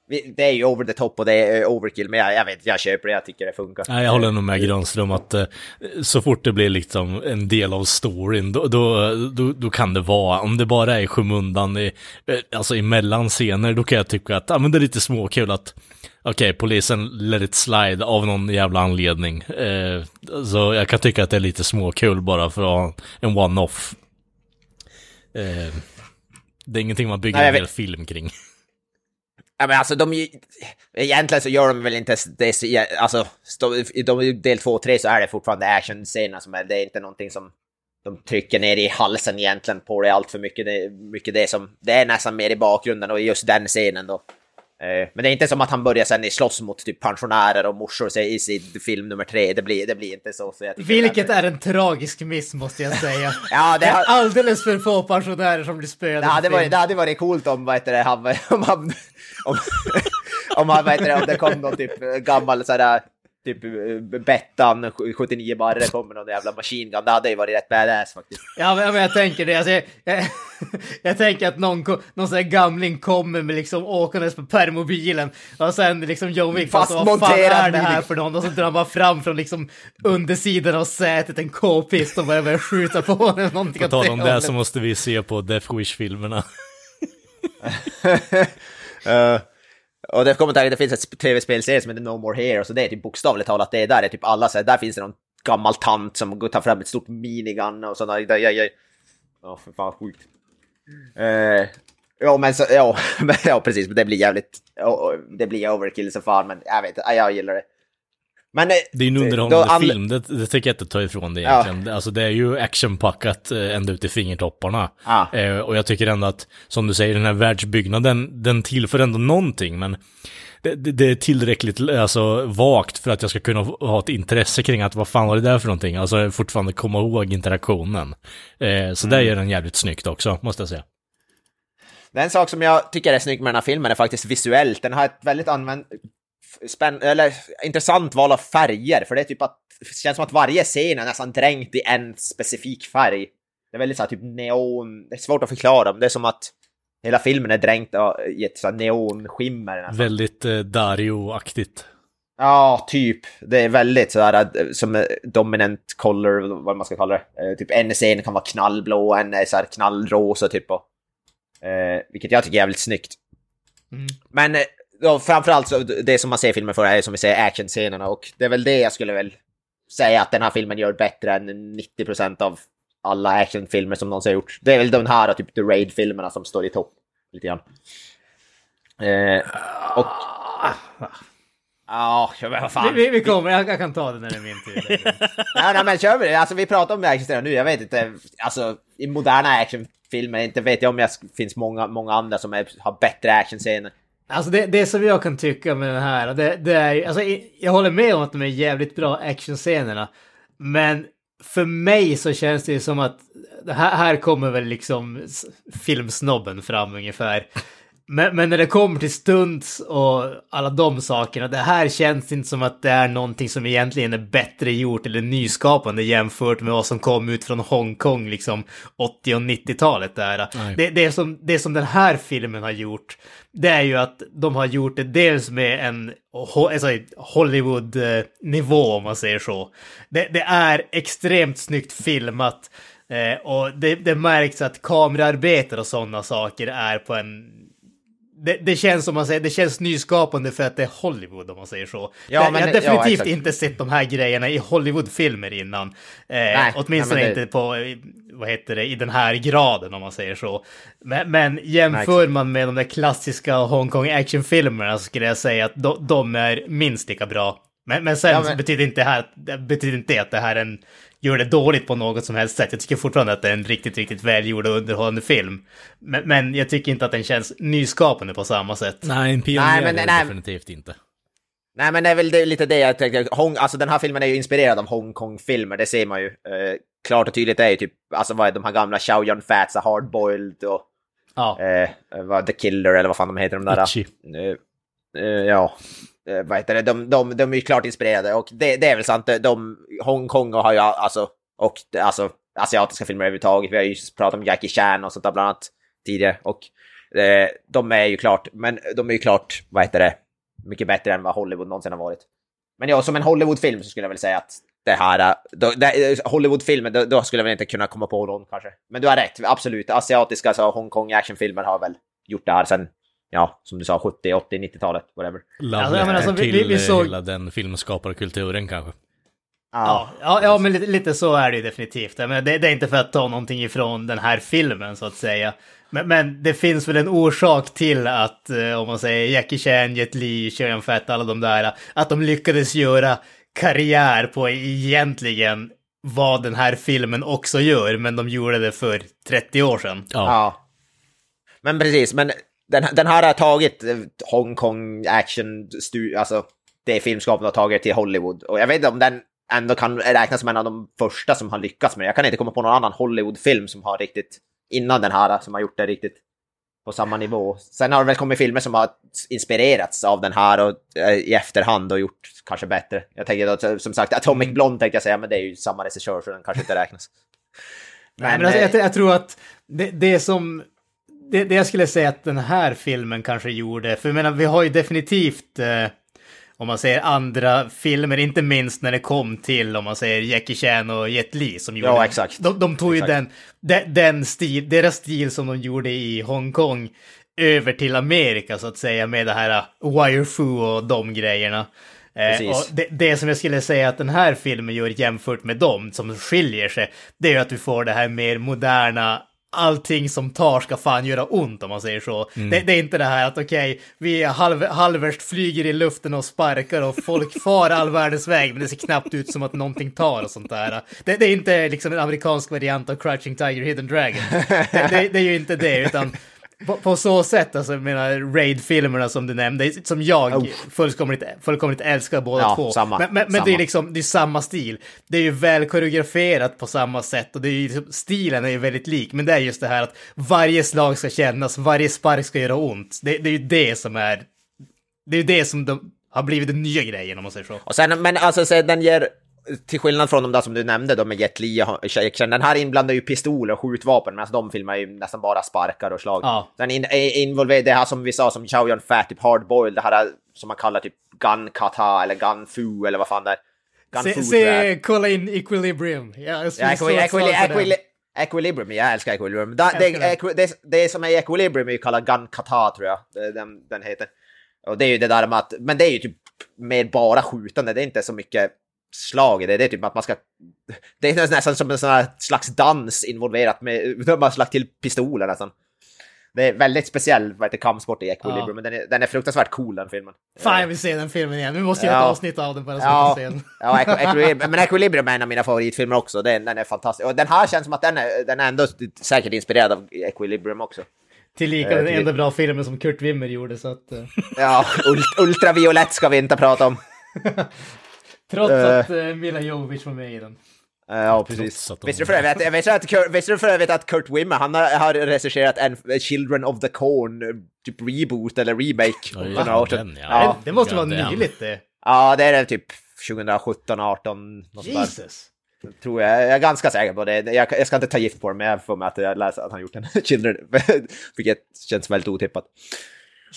A: det är ju over the top och det är overkill, men jag, jag vet, jag köper det, jag tycker det funkar.
C: Nej, jag håller nog med Granström att eh, så fort det blir liksom en del av storyn, då, då, då, då kan det vara, om det bara är i skymundan, i, eh, alltså emellan scener, då kan jag tycka att ja, men det är lite småkul att Okej, polisen let it slide av någon jävla anledning. Eh, så jag kan tycka att det är lite småkul bara för att ha en one-off. Eh, det är ingenting man bygger
A: Nej,
C: en hel film kring.
A: Ja, men alltså de, egentligen så gör de väl inte det, alltså de, de, del två och tre så är det fortfarande actionscener som är, det är inte någonting som de trycker ner i halsen egentligen på det allt för mycket. Det mycket det som, det är nästan mer i bakgrunden och just den scenen då. Eh, Men det är inte som att han börjar sen slåss mot typ pensionärer och morsor i sin film nummer tre. Det blir, det blir inte så. så
B: Vilket är en tragisk miss måste jag säga. <laughs>
A: Ja, det
B: det är
A: har-
B: alldeles för få pensionärer som blir spöade.
A: Det hade, varit, det hade varit coolt om, vad heter det, han, <laughs> om han, om, om han, vad heter det, om det kom någon typ gammal sådär, typ eh, Bettan 79 barre kommer någon jävla machine gun. Det hade ju varit rätt badass faktiskt.
B: Ja, men, ja, men jag tänker det. Alltså, jag, jag, <laughs> jag tänker att någon, någon sån här gamling kommer med liksom åkandes på permobilen och sen liksom John Wick fast vad fan är det här för någon? Och så drar han bara fram från liksom undersidan av sätet en k-pist och börjar börja skjuta på honom. Någonting
C: På tal om det så måste vi se på Death Wish-filmerna. <laughs> <laughs>
A: Eh, och det kommer att det finns ett tv-spelserie som heter No More Heroes och det är typ bokstavligt talat det är där det är typ alla så här, där finns det någon gammal tant som tar fram ett stort minigun och sådana där. Jag, jag, ja, för fan sjukt. Uh, ja, men så, ja, <laughs> men, ja, precis, men det blir jävligt, ja, det blir overkill så fan, men jag vet inte, jag gillar det. Men... eh,
C: Det är ju en
A: då
C: underhållande
A: and-
C: film, det, det tänker jag inte ta ifrån det
A: Ja.
C: egentligen. Alltså det är ju actionpackat eh, ända ut i fingertopparna.
A: Ja.
C: Eh, och jag tycker ändå att, som du säger, den här världsbyggnaden, den tillför ändå någonting, men det, det, det är tillräckligt alltså, vagt för att jag ska kunna ha ett intresse kring att vad fan var det där för någonting? Alltså fortfarande komma ihåg interaktionen. Eh, så
A: Mm.
C: där gör den jävligt snyggt också, måste jag säga.
A: Det är en sak som jag tycker är snygg med den här filmen är faktiskt visuellt. Den har ett väldigt använd... Spänn, eller intressant val av färger, för det är typ att det känns som att varje scen är nästan dränkt i en specifik färg. Det är väldigt så här typ neon, det är svårt att förklara, men det är som att hela filmen är dränkt av- i ett så här neonskimmer. nästan.
C: Väldigt eh, Dario-aktigt.
A: Ja, typ. Det är väldigt sådär eh, som eh, dominant color, vad man ska kalla det. Eh, typ en scen kan vara knallblå, en är såhär knallrosa typ. Och, eh, vilket jag tycker är jävligt snyggt.
B: Mm.
A: Men då, framförallt så det som man ser filmen för är som vi säger actionscenerna och det är väl det jag skulle väl säga att den här filmen gör bättre än 90% av alla actionfilmer som någonsin har gjorts. Det är väl de här typ The Raid-filmerna som står i topp lite grann. Eh, och... Ja, men vad fan.
B: Vi, vi, kommer, jag, jag kan ta det när det är min tur. <laughs>
A: nej, nej, men kör vi det. Alltså, vi pratar om actionscener nu. Jag vet inte, alltså i moderna actionfilmer, inte vet jag om det finns många, många andra som är, har bättre actionscener.
B: Alltså det, det som jag kan tycka med den här, det, det är alltså jag håller med om att de är jävligt bra actionscenerna. Men för mig så känns det ju som att här, här kommer väl liksom filmsnobben fram ungefär. Men, men när det kommer till stunts och alla de sakerna, det här känns inte som att det är någonting som egentligen är bättre gjort eller nyskapande jämfört med vad som kom ut från Hongkong liksom 80 och 90-talet där. Det, det, som, det som den här filmen har gjort, det är ju att de har gjort det dels med en alltså, Hollywood-nivå om man säger så. Det, det är extremt snyggt filmat. Eh, och det, det märks att kamerarbeten och sådana saker är på en... Det, det känns som man säger, det känns nyskapande för att det är Hollywood om man säger så.
A: Ja, men-
B: jag har definitivt
A: ja,
B: inte sett de här grejerna i Hollywoodfilmer innan. Eh,
A: Nej,
B: åtminstone
A: nej, det-
B: inte på, vad heter det, i den här graden om man säger så. Men, men jämför
A: Nej,
B: man med de där klassiska Hongkong actionfilmerna så skulle jag säga att de, de är minst lika bra. Men, men sen
A: Ja, men-
B: betyder inte, det här, betyder inte att det här är en, gör det dåligt på något som helst sätt. Jag tycker fortfarande att det är en riktigt, riktigt välgjord och underhållande film. Men, men jag tycker inte att den känns nyskapande på samma sätt.
C: Nej, en pionjär
A: Nej, men-
C: är det
A: nej.
C: definitivt inte.
A: Nej men det är väl det, lite det jag tänkte. Hong, alltså den här filmen är ju inspirerad av Hongkong-filmer, det ser man ju. Eh, klart och tydligt det är ju typ, alltså vad är de här gamla Chow Yun Fats, Hardboiled och
B: Ja.
A: eh, vad, The Killer eller vad fan de heter de där.
C: Itchy.
A: Eh, eh, ja, eh, vad heter det, de, de, de är ju klart inspirerade och det, det är väl sant, de, Hongkong har ju alltså, och alltså asiatiska filmer överhuvudtaget, vi har ju pratat om Jackie Chan och sånt där bland annat tidigare och eh, de är ju klart, men de är ju klart, vad heter det, mycket bättre än vad Hollywood någonsin har varit. Men ja, som en Hollywoodfilm så skulle jag väl säga att det här, eh, då, det, eh, då, då skulle jag väl inte kunna komma på någon kanske. Men du har rätt, absolut. Asiatiska, alltså Hongkong actionfilmer har väl gjort det här sen, ja, som du sa, 70, 80, 90-talet, whatever.
C: Love
B: Alltså, jag menar, alltså, vi-
C: till
B: vi- vi
C: eh,
B: såg-
C: hela den filmskaparkulturen kanske.
B: Ja, ja, ja men lite, lite så är det ju definitivt. Menar, det, det är inte för att ta någonting ifrån den här filmen så att säga. Men, men det finns väl en orsak till att, eh, om man säger Jackie Chan, Jet Li, Yun Fat, alla de där, att de lyckades göra karriär på egentligen vad den här filmen också gör, men de gjorde det för 30 år sedan.
C: Ja.
A: Ja. Men precis, men den, den här har tagit eh, Hongkong action, alltså det filmskapen har tagit till Hollywood. Och jag vet inte om den ändå kan räknas som en av de första som har lyckats med det. Jag kan inte komma på någon annan Hollywoodfilm som har riktigt, innan den här, som har gjort det riktigt på samma nivå. Sen har det väl kommit filmer som har inspirerats av den här och eh, i efterhand och gjort kanske bättre. Jag tänker då, som sagt, Atomic Blonde tänkte jag säga, men det är ju samma regissör så den kanske inte räknas.
B: Nej, men alltså, jag, jag tror att det, det som... Det, det jag skulle säga att den här filmen kanske gjorde, för jag menar, vi har ju definitivt, eh, om man säger andra filmer, inte minst när det kom till, om man säger Jackie Chan och Jet Li som gjorde...
A: Ja, exakt.
B: De, de tog ju
A: Exakt.
B: den, den, den stil, deras stil som de gjorde i Hongkong över till Amerika så att säga med det här uh, wire fu och de grejerna. Eh, och det, det som jag skulle säga att den här filmen gör jämfört med dem som skiljer sig, det är ju att du får det här mer moderna Allting som tar ska fan göra ont om man säger så. Det, det är inte det här att okej, vi är halv, halvvärst flyger i luften och sparkar och folk <laughs> far all världens väg men det ser knappt ut som att någonting tar och sånt där. Det, det är inte liksom en amerikansk variant av Crouching Tiger, Hidden Dragon. Det, det, det är ju inte det utan på, på så sätt, alltså menar Raid-filmerna som du nämnde, som jag fullkomligt, fullkomligt älskar båda
A: Ja,
B: två.
A: samma.
B: Men, men, men det är liksom, det är samma stil. Det är ju väl koreograferat på samma sätt och det är ju, liksom- stilen är ju väldigt lik. Men det är just det här att varje slag ska kännas, varje spark ska göra ont. Det, det är ju det som är, det är ju det som de, har blivit den nya grejen om man säger så.
A: Och sen, men alltså så den ger, till skillnad från de där som du nämnde då med Jet Li och Chan, den här inblandar ju pistoler och skjutvapen medan de filmar ju nästan bara sparkar och slag.
B: Ja.
A: Den in, involverar det här som vi sa som Chow Yun Fat, typ hardboiled, det här som man kallar typ gun kata eller gun fu eller vad fan det är. Gun
B: Se, se kolla in Equilibrium. Ja, jag
A: Ja, equilibrium, jag älskar equilibrium. Da, det,
B: Älskar den.
A: equi, det, det som är equilibrium är ju kallad gun kata tror jag, Det- den, den heter. Och det är ju det där med att, men det är ju typ mer bara skjutande, det är inte så mycket slag i det, det är typ att man ska... Det är nästan som en sån här slags dans involverat med, <laughs> de har slagit till pistoler nästan. Det är väldigt speciell vad heter, kampsport i equilibrium,
B: Ja.
A: men den är, den är fruktansvärt cool den filmen.
B: Fan, jag vill se den filmen igen. Nu måste göra
A: Ja.
B: ett avsnitt av den bara så
A: Ja,
B: jag kan se
A: ja equi, equilibrium, men Equilibrium är en av mina favoritfilmer också. Den, den är fantastisk. Och den här känns som att den är, den är ändå säkert inspirerad av Equilibrium också.
B: Tillika
A: Eh,
B: den enda bra filmen som Kurt Wimmer gjorde så att... eh,
A: Ja, ult, ultraviolett ska vi inte prata om. <laughs>
B: trots
A: Eh.
B: att uh, Mila Jovovich var med i den.
A: Eh, Ja, precis. Visste du för övrigt att, visste du att, Kurt, visste du för övrigt att Kurt Wimmer, han har, har regisserat en Children of the Corn, typ reboot eller remake.
C: Ja, ja, den, ja.
A: ja.
B: det, det måste vara nyligt det.
A: ja, det är det typ 2017, 18, något sånt där.
B: Jesus.
A: Tror jag. Jag är ganska säker på det. Jag, jag ska inte ta gift på det, men jag får mig att jag läser att han gjort en <laughs> Children, <laughs> vilket känns väldigt otippat.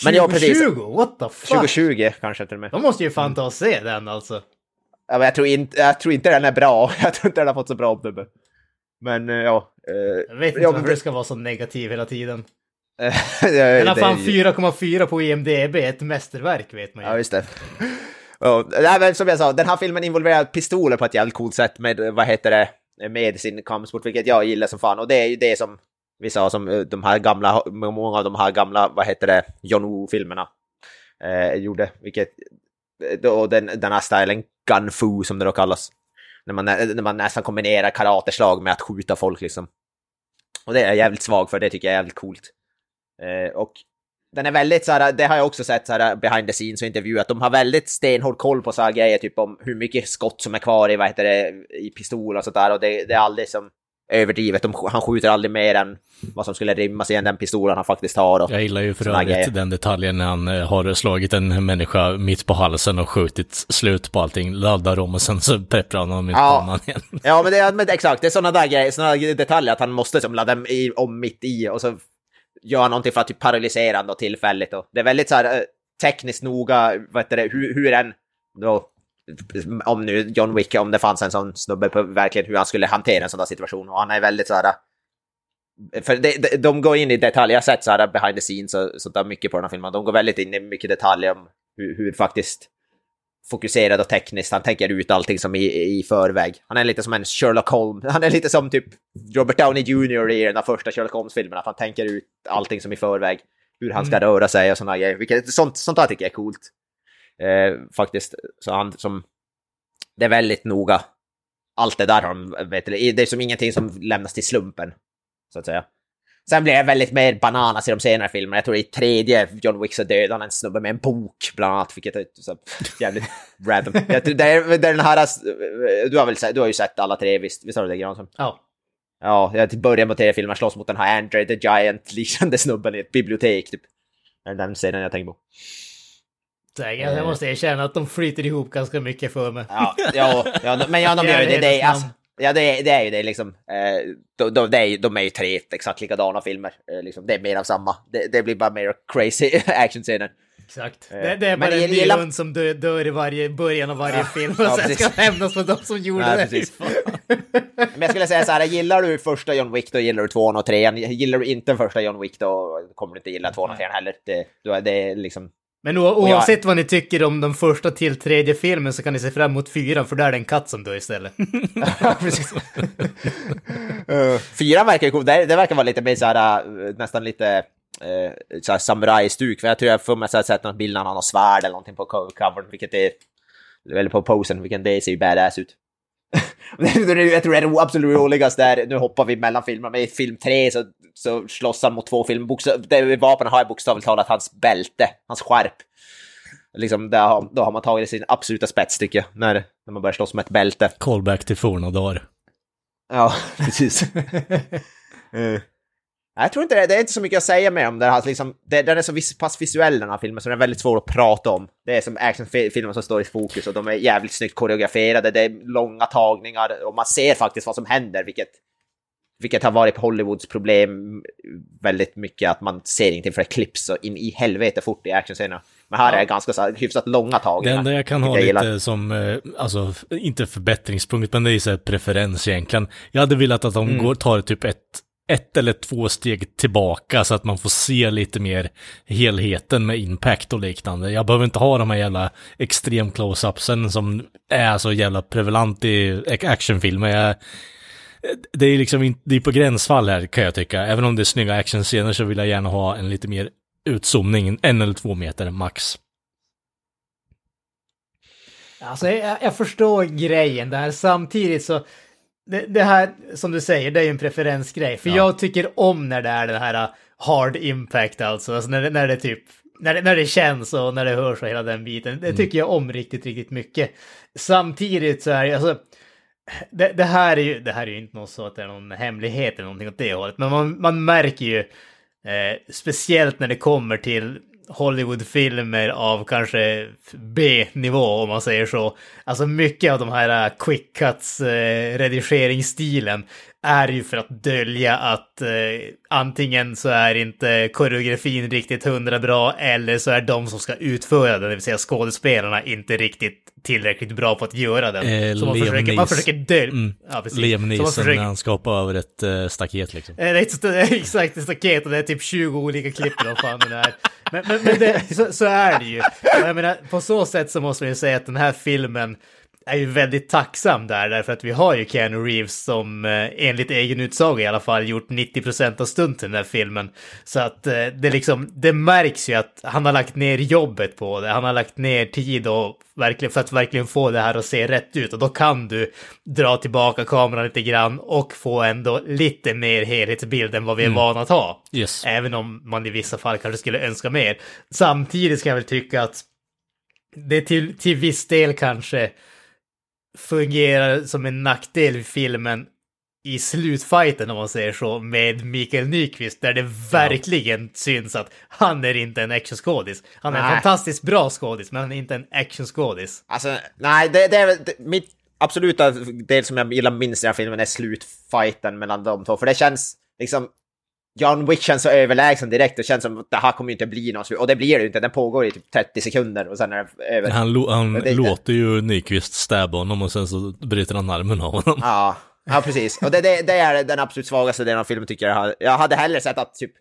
A: Men ja, precis.
B: 2020? What the fuck?
A: 2020 kanske till och med.
B: De måste ju fan ta och se den alltså.
A: Jag, tror inte, jag tror inte den är bra. <laughs> Jag tror inte den har fått så bra omdöme. Men eh, ja. eh,
B: Jag vet inte
A: ja,
B: varför
A: men-
B: du ska vara så negativ hela tiden. <laughs>
A: Den
B: har fan 4,4 på IMDB, ett mästerverk vet man ju.
A: Ja, just det. Ja, men som jag sa, den här filmen involverar pistoler på ett jävligt coolt sätt med, vad heter det, med sin kampsport, vilket jag gillar som fan. Och det är ju det som vi sa, som eh, de här gamla, många av de här gamla, vad heter det, John Woo-filmerna eh, gjorde. Vilket, och den, den här stilen, gunfu som det då kallas. När man, när man nästan kombinerar karateslag med att skjuta folk liksom. Och det är jag jävligt svag för, det tycker jag är jävligt coolt. Eh, och den är väldigt så här, det har jag också sett så här behind the scenes och intervjuat. De har väldigt stenhård koll på så här grejer, typ om hur mycket skott som är kvar i, vad heter det, i pistol och sånt där. Och det, det är aldrig som överdrivet. De, han skjuter aldrig mer än vad som skulle rymmas i den pistolen han faktiskt har. Och,
C: Jag gillar ju för övrigt den detaljen när han eh, har slagit en människa mitt på halsen och skjutit slut på allting, laddar om och sen så pepprar han honom i
A: Ja.
C: pannan igen. <laughs>
A: Ja, men, det, men exakt, det är sådana där grejer, sådana detaljer att han måste som ladda i, om mitt i och så gör han någonting för att typ paralysera något tillfälligt. Och det är väldigt så här eh, tekniskt noga, vad heter det, hur, hur en då, om nu John Wick, om det fanns en sån snubbe på verkligen hur han skulle hantera en sån där situation. Och han är väldigt så här... För det, de, de går in i detalj, jag har sett så här behind the scenes och sånt där mycket på den här filmen. De går väldigt in i mycket detalj om hur, hur faktiskt fokuserad och tekniskt. Han tänker ut allting som i, i förväg. Han är lite som en Sherlock Holmes. Han är lite som typ Robert Downey Jr. i den första Sherlock Holmes-filmen. Att han tänker ut allting som i förväg. Hur han ska röra sig och sådana grejer. Vilket, sånt, sånt där tycker jag är coolt. Eh, faktiskt. Så han som... Det är väldigt noga. Allt det där har de, vet du, det är som ingenting som lämnas till slumpen. Så att säga. Sen blir det väldigt mer bananas i de senare filmerna. Jag tror i tredje John Wick så dödar han en snubbe med en bok bland annat, vilket är så jävligt <laughs> random. Jag tror, det, är, det är den här, du har väl du har ju sett alla tre, visst, visst har du det Granström?
B: Ja.
A: Ja, jag till början på tredje filmen slåss mot den här Andre the Giant liknande snubben i ett bibliotek typ. Det är den scenen jag tänker på.
B: Så jag, måste erkänna att de flyter ihop ganska mycket för mig.
A: Ja, ja, ja men ja, de <laughs> gör ju det. det alltså, ja, det är, det är ju det liksom. Eh, de, de, är, de är ju tre exakt likadana filmer. Eh, liksom, det är mer av samma. Det, det blir bara mer crazy <laughs> actionscener.
B: Exakt.
A: Eh,
B: Det, det är bara en ny hund som dör, dör i varje början av varje film och
A: ja,
B: sen
A: precis.
B: ska hämnas på de som gjorde
A: Ja,
B: det. <laughs>
A: Men jag skulle säga så här, gillar du första John Wick då gillar du tvåan och trean. Gillar du inte första John Wick då kommer du inte gilla tvåan och trean heller. Det, det är liksom...
B: Men o-
A: Och jag-
B: oavsett vad ni tycker om den första till tredje filmen så kan ni se fram emot fyran för där är det en katt som dör istället. <laughs>
A: Eh, Fyran verkar ju cool. Det, det verkar vara lite mer så här, eh, nästan lite uh, här samurajstuk. Jag tror jag får mig sett någon bild när han har svärd eller någonting på co- covern, vilket är, eller på posen, vilket det ser ju badass ut. <laughs> jag tror det är det absolut roligaste är, nu hoppar vi mellan filmer, men i film tre så, så slåss han mot två filmer. Bokstav, vapen har jag bokstavligt talat hans bälte, hans skärp. Liksom, där har, då har man tagit sin absoluta spets tycker jag, när, när man börjar slåss med ett bälte.
C: Callback till forna dagar.
A: Ja, <laughs> precis. <laughs> Eh. Jag tror inte det, det är inte så mycket att säga mer om det här. Liksom, det, den är så vis, pass visuell den här filmen så den är väldigt svår att prata om. Det är som actionfilmer som står i fokus och de är jävligt snyggt koreograferade. Det är långa tagningar och man ser faktiskt vad som händer, vilket, vilket har varit Hollywoods problem väldigt mycket. Att man ser ingenting för det klipps så in i helvete fort i actionscenerna. Men här är det ganska så här, hyfsat långa
C: Det
A: tagningar.
C: enda jag kan ha
A: jag
C: lite som, eh, alltså, inte förbättringspunkt, men det är ju så här preferens egentligen. Jag hade velat att de
A: Mm.
C: går, tar typ ett, ett eller två steg tillbaka så att man får se lite mer helheten med impact och liknande. Jag behöver inte ha de här jävla extrem close-upsen som är så jävla prevalent i actionfilmer. Jag, det är liksom inte, det är på gränsfall här kan jag tycka. Även om det är snygga actionscener så vill jag gärna ha en lite mer utzoomning, en eller två meter max.
B: Alltså jag, jag förstår grejen där, samtidigt så... Det, det här, som du säger, det är ju en preferensgrej. För
C: Ja.
B: jag tycker om när det är den här uh, hard impact alltså. alltså när, när det typ... När det, när det känns och när det hörs och hela den biten. Det tycker jag om riktigt, riktigt mycket. Samtidigt så är det, alltså... det, det, här är ju, det här är ju inte något så att det är någon hemlighet eller någonting åt det hållet, men man, man märker ju, eh, speciellt när det kommer till Hollywoodfilmer av kanske B-nivå om man säger så. Alltså mycket av de här uh, quick cuts uh, redigeringsstilen är ju för att dölja att uh, antingen så är inte koreografin riktigt hundra bra eller så är de som ska utföra den, det vill säga skådespelarna, inte riktigt tillräckligt bra på att göra den.
C: Eh,
B: så man
C: Liam
B: försöker, man försöker dölja...
C: Mm.
B: Ja, precis.
C: Liam Neeson
B: försöker-
C: när han skapar över ett uh, staket liksom.
B: Eh, Det är ett, <laughs> exakt ett staket och det är typ 20 olika klipp vad fan det är. Men, men, men det, så, så är det ju. Och <laughs> jag menar, på så sätt så måste man ju säga att den här filmen är ju väldigt tacksam där, därför att vi har ju Keanu Reeves som eh, enligt egen utsago i alla fall gjort 90% av stunten i den här filmen. Så att eh, det liksom, det märks ju att han har lagt ner jobbet på det, han har lagt ner tid och verkligen, för att verkligen få det här att se rätt ut och då kan du dra tillbaka kameran lite grann och få ändå lite mer helhetsbild än vad vi är vana att ha.
C: Yes.
B: Även om man i vissa fall kanske skulle önska mer. Samtidigt ska jag väl tycka att det till, till viss del kanske fungerar som en nackdel i filmen i slutfighten om man säger så med Mikael Nyqvist där det verkligen syns att han är inte en actionskådis. Han är en fantastiskt bra skådis men han är inte en actionskådis.
A: Alltså, nej, det, det är väl det, mitt absoluta del som jag gillar minst i den här filmen är slutfighten mellan de två. För det känns liksom... John Wick känns så överlägsen direkt. Det känns som att det här kommer ju inte bli någon slut. Och det blir det ju inte. Den pågår i typ 30 sekunder och sen är det över.
C: Han, han
A: Det-
C: låter ju Nyqvist stabba honom och sen så bryter han armen av honom.
A: Ja, ja precis. Och det, det, det är den absolut svagaste delen av filmen tycker jag. Jag hade hellre sett att typ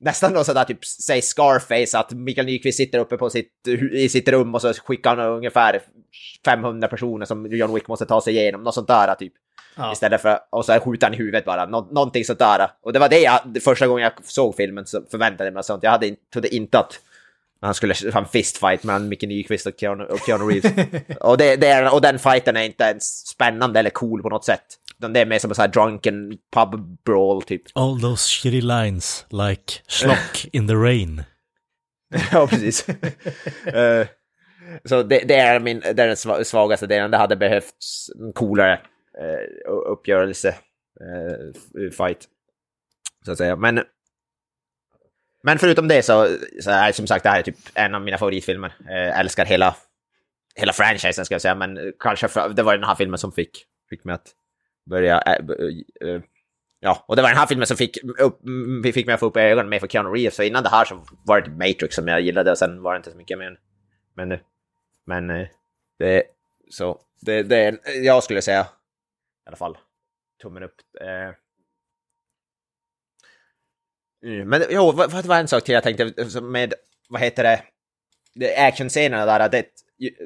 A: nästan något sådär typ, säg Scarface, att Mikael Nyqvist sitter uppe på sitt, i sitt rum och så skickar han ungefär 500 personer som John Wick måste ta sig igenom, något sånt där typ.
B: Ja.
A: Istället för, och så skjuter han i huvudet bara, Nå, någonting sånt där. Och det var det jag, första gången jag såg filmen så förväntade jag mig sånt. Jag hade, trodde inte att han skulle ha en fistfight mellan Micke Nyqvist och Keanu, och Keanu Reeves. <laughs> och, det, det är, och den fighten är inte ens spännande eller cool på något sätt. Det är mer som en sån här drunken pub brawl typ. <laughs>
C: All those shitty lines, like schlock in the rain.
A: ja, precis. <laughs> Eh, så det, det är min, det är den sva- svagaste delen. Det hade behövts en coolare eh, uppgörelse, eh, fight. Så att säga. Men, men förutom det så, så är som sagt det här är typ en av mina favoritfilmer. Eh, älskar hela, hela franchisen ska jag säga, men kanske för, det var den här filmen som fick, fick mig att börja... eh, eh, Ja, och det var den här filmen som fick, upp, fick mig att få upp ögonen med för Keanu Reeves. Så innan det här så var det typ Matrix som jag gillade och sen var det inte så mycket mer. Men, men eh, det, så, det, det jag skulle säga i alla fall tummen upp. Eh. Mm, Men jo, vad, det var en sak till jag tänkte med, vad heter det, det actionscenerna där, det,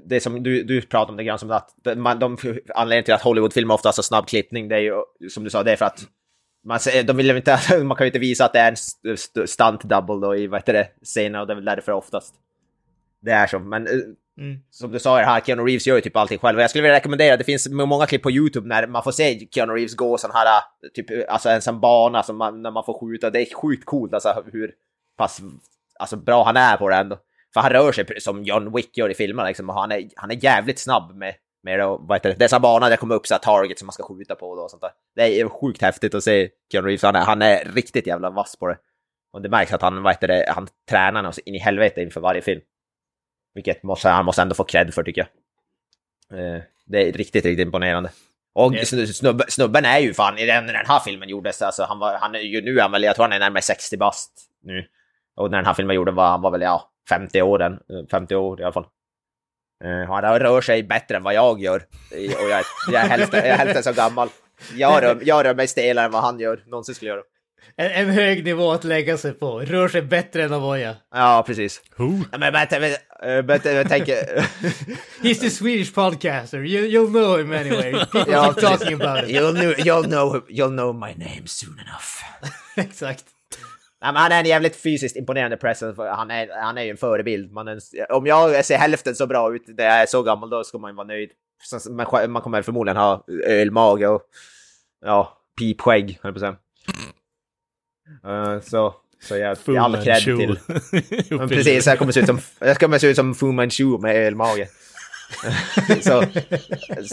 A: det som du, du pratade om det grann som att de, man, de, anledningen till att Hollywoodfilmer ofta har så snabb klippning, det är ju som du sa, det är för att man, de vill inte, <laughs> man kan ju inte visa att det är en stunt double då i vad heter det, och det är väl därför oftast. Det är så, men eh,
B: Mm.
A: som du sa här, Keanu Reeves gör ju typ allting själv. Jag skulle vilja rekommendera, det finns många klipp på YouTube när man får se Keanu Reeves gå sån här, äh, typ, äh, alltså en sån bana som man, när man får skjuta. Det är sjukt coolt alltså hur pass alltså, bra han är på det ändå. För han rör sig som John Wick gör i filmerna liksom, och han är, han är jävligt snabb med, med det, vad heter det, dessa banor där det kommer upp så här targets som man ska skjuta på och sånt där. Det är sjukt häftigt att se Keanu Reeves, han är, han är riktigt jävla vass på det. Och det märks att han, vad heter det, han tränar något så in i helvete inför varje film. Vilket måste, han måste ändå få cred för tycker jag. Eh, det är riktigt, riktigt imponerande. Och
B: Ja.
A: snu- snubbe, snubben är ju fan, i den, när den här filmen gjordes, alltså han, var, han är ju nu, han väl, jag tror han är närmare 60 bast nu. Och när den här filmen gjordes var han var väl, ja, 50 år den, eh, 50 år i alla fall. Eh, han rör sig bättre än vad jag gör. Och jag, jag, är hälften, jag är hälften så gammal. Jag rör, jag rör mig stelare än vad han gör, någonsin skulle göra.
B: En, en hög nivå att lägga sig på. Rör sig bättre än Avoya.
A: Ja, precis.
C: Who?
A: Men, men, men, men, men jag tänker... <laughs>
B: He's the Swedish podcaster. You, you'll know him anyway. <laughs> People
A: Ja,
B: keep talking about it.
A: You'll know, you'll, know, you'll know my name soon enough. <laughs>
B: Exakt.
A: Nej, han är en jävligt fysiskt imponerande presence. Han är, han är ju en förebild. Man om jag ser hälften så bra ut när jag är så gammal, då ska man vara nöjd. Sj- man kommer förmodligen ha ölmage och ja, pipskägg, höll jag på att säga. Eh, så, så jag,
C: Fu
A: all cred till... <laughs> Men precis, jag kommer se ut som, jag kommer se ut som Fu Manchu med ölmage. <laughs> så,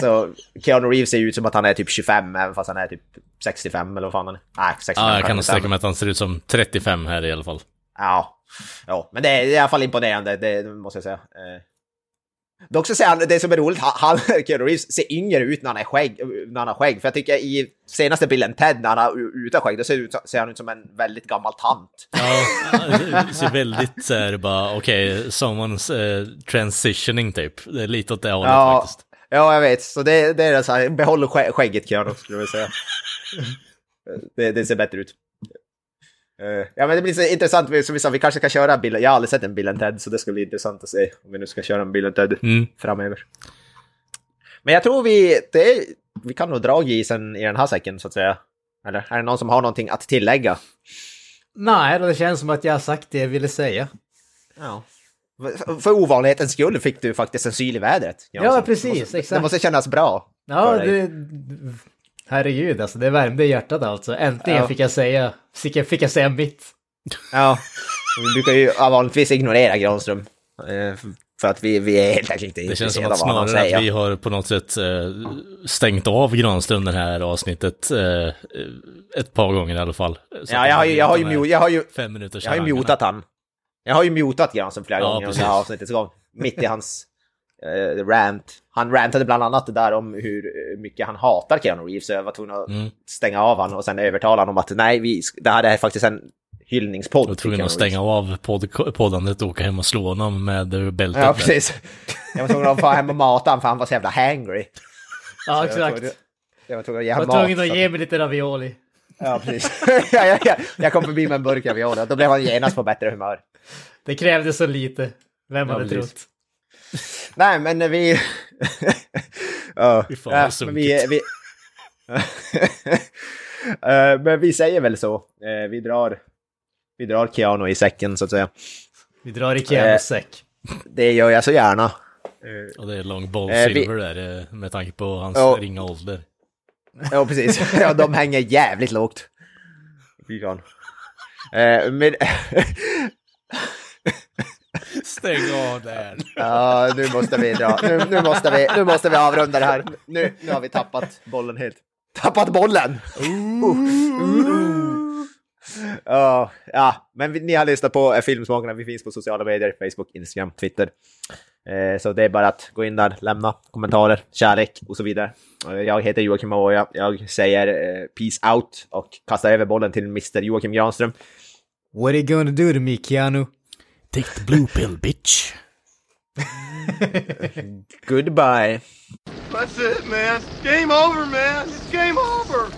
A: så Keanu Reeves ser ut som att han är typ 25, även fast han är typ 65 eller vad fan han är. Nej, 65
C: Ja, jag kan
A: kanske
C: sträcka mig att han ser ut som 35 här i alla fall.
A: Ja, ja, men det är i alla fall imponerande, det måste jag säga. Dock så säger han, det som är roligt, han, <laughs> Keanu Reeves ser yngre ut när han, är skägg, när han har skägg. För jag tycker i senaste bilden, Ted, när han har utan skägg, då ser, ut, ser han ut som en väldigt gammal tant.
C: Ja, det ser väldigt så här bara, okej, okay, someone's uh, transitioning typ. Det är lite åt det hållet
A: ja,
C: faktiskt.
A: Ja, jag vet. Så det, det är så här, behåll skägget Keanu, skulle jag säga. <laughs> det, det ser bättre ut. Uh, ja men det blir så intressant, som vi sa, vi kanske kan köra Bill, jag har aldrig sett en Bill Ted så det ska bli intressant att se om vi nu ska köra en Bill Ted
C: mm.
A: framöver. Men jag tror vi, det, vi kan nog dra isen i den här säcken så att säga. Eller är det någon som har någonting att tillägga?
B: Nej, det känns som att jag har sagt det jag ville säga.
A: Ja. För ovanlighetens skull fick du faktiskt en syl i vädret.
B: Ja, precis,
A: det måste,
B: exakt.
A: Det måste kännas bra.
B: Ja, det, Herregud, alltså det värmde hjärtat alltså. Äntligen ja. fick jag säga, fick jag, fick jag säga mitt.
A: Ja, vi brukar ju vanligtvis ignorera Granström. Eh, för att vi, vi är helt enkelt inte
C: Det känns som att snarare att vi har på något sätt eh, stängt av Granström det här avsnittet eh, ett par gånger i alla fall.
A: Så ja, jag har ju, jag har ju, jag har ju,
C: fem minuters
A: jag har ju mutat han. Jag har ju mutat Granström flera ja, gånger under avsnittets gång. Mitt i hans rant. Han rantade bland annat det där om hur mycket han hatar Keanu Reeves, så jag var tvungen att mm. stänga av honom och sen övertala honom om att nej, vi, det här är faktiskt en hyllningspodd.
C: Jag var tvungen att stänga av podd, poddandet och åka hem och slå honom med bältet.
A: Ja, precis. Jag var tvungen att få hem och mata honom för han var så jävla hangry.
B: Ja, exakt.
A: Jag var tvungen att ge honom
B: mat. Jag var tvungen att ge mig lite ravioli.
A: Ja, precis. <laughs> jag, jag, jag kom förbi med en burk ravioli och då blev han genast på bättre humör.
B: Det krävdes så lite. Vem hade ja, trott? <laughs>
A: Nej, men vi...
C: oh, <laughs> ja,
A: men vi... vi... uh, <laughs> men vi säger väl så. Uh, vi drar... Vi drar Keanu i säcken, så att säga.
B: Vi drar i Keanus uh, säck.
A: Det gör jag så gärna.
C: Och det är long ball silver vi... där, med tanke på hans oh. ringa ålder.
A: Ja, precis. Ja, de hänger jävligt lågt. Fy fan. men...
C: Stäng av där.
A: Ja, nu måste vi dra. Nu, nu, måste, vi, nu måste vi avrunda det här. Nu, nu har vi tappat bollen helt. Tappat bollen! Uh, uh. Uh, ja, men vi, ni har lyssnat på Filmsmakarna. Vi finns på sociala medier, Facebook, Instagram, Twitter. Eh, så det är bara att gå in där, lämna kommentarer, kärlek och så vidare. Eh, jag heter Joakim Aoya. Jag säger eh, peace out och kastar över bollen till Mr Joakim Granström.
B: What are you gonna do to me, Keanu?
C: Take the blue pill, bitch.
A: Goodbye.
D: That's it, man. Game over, man. It's game over.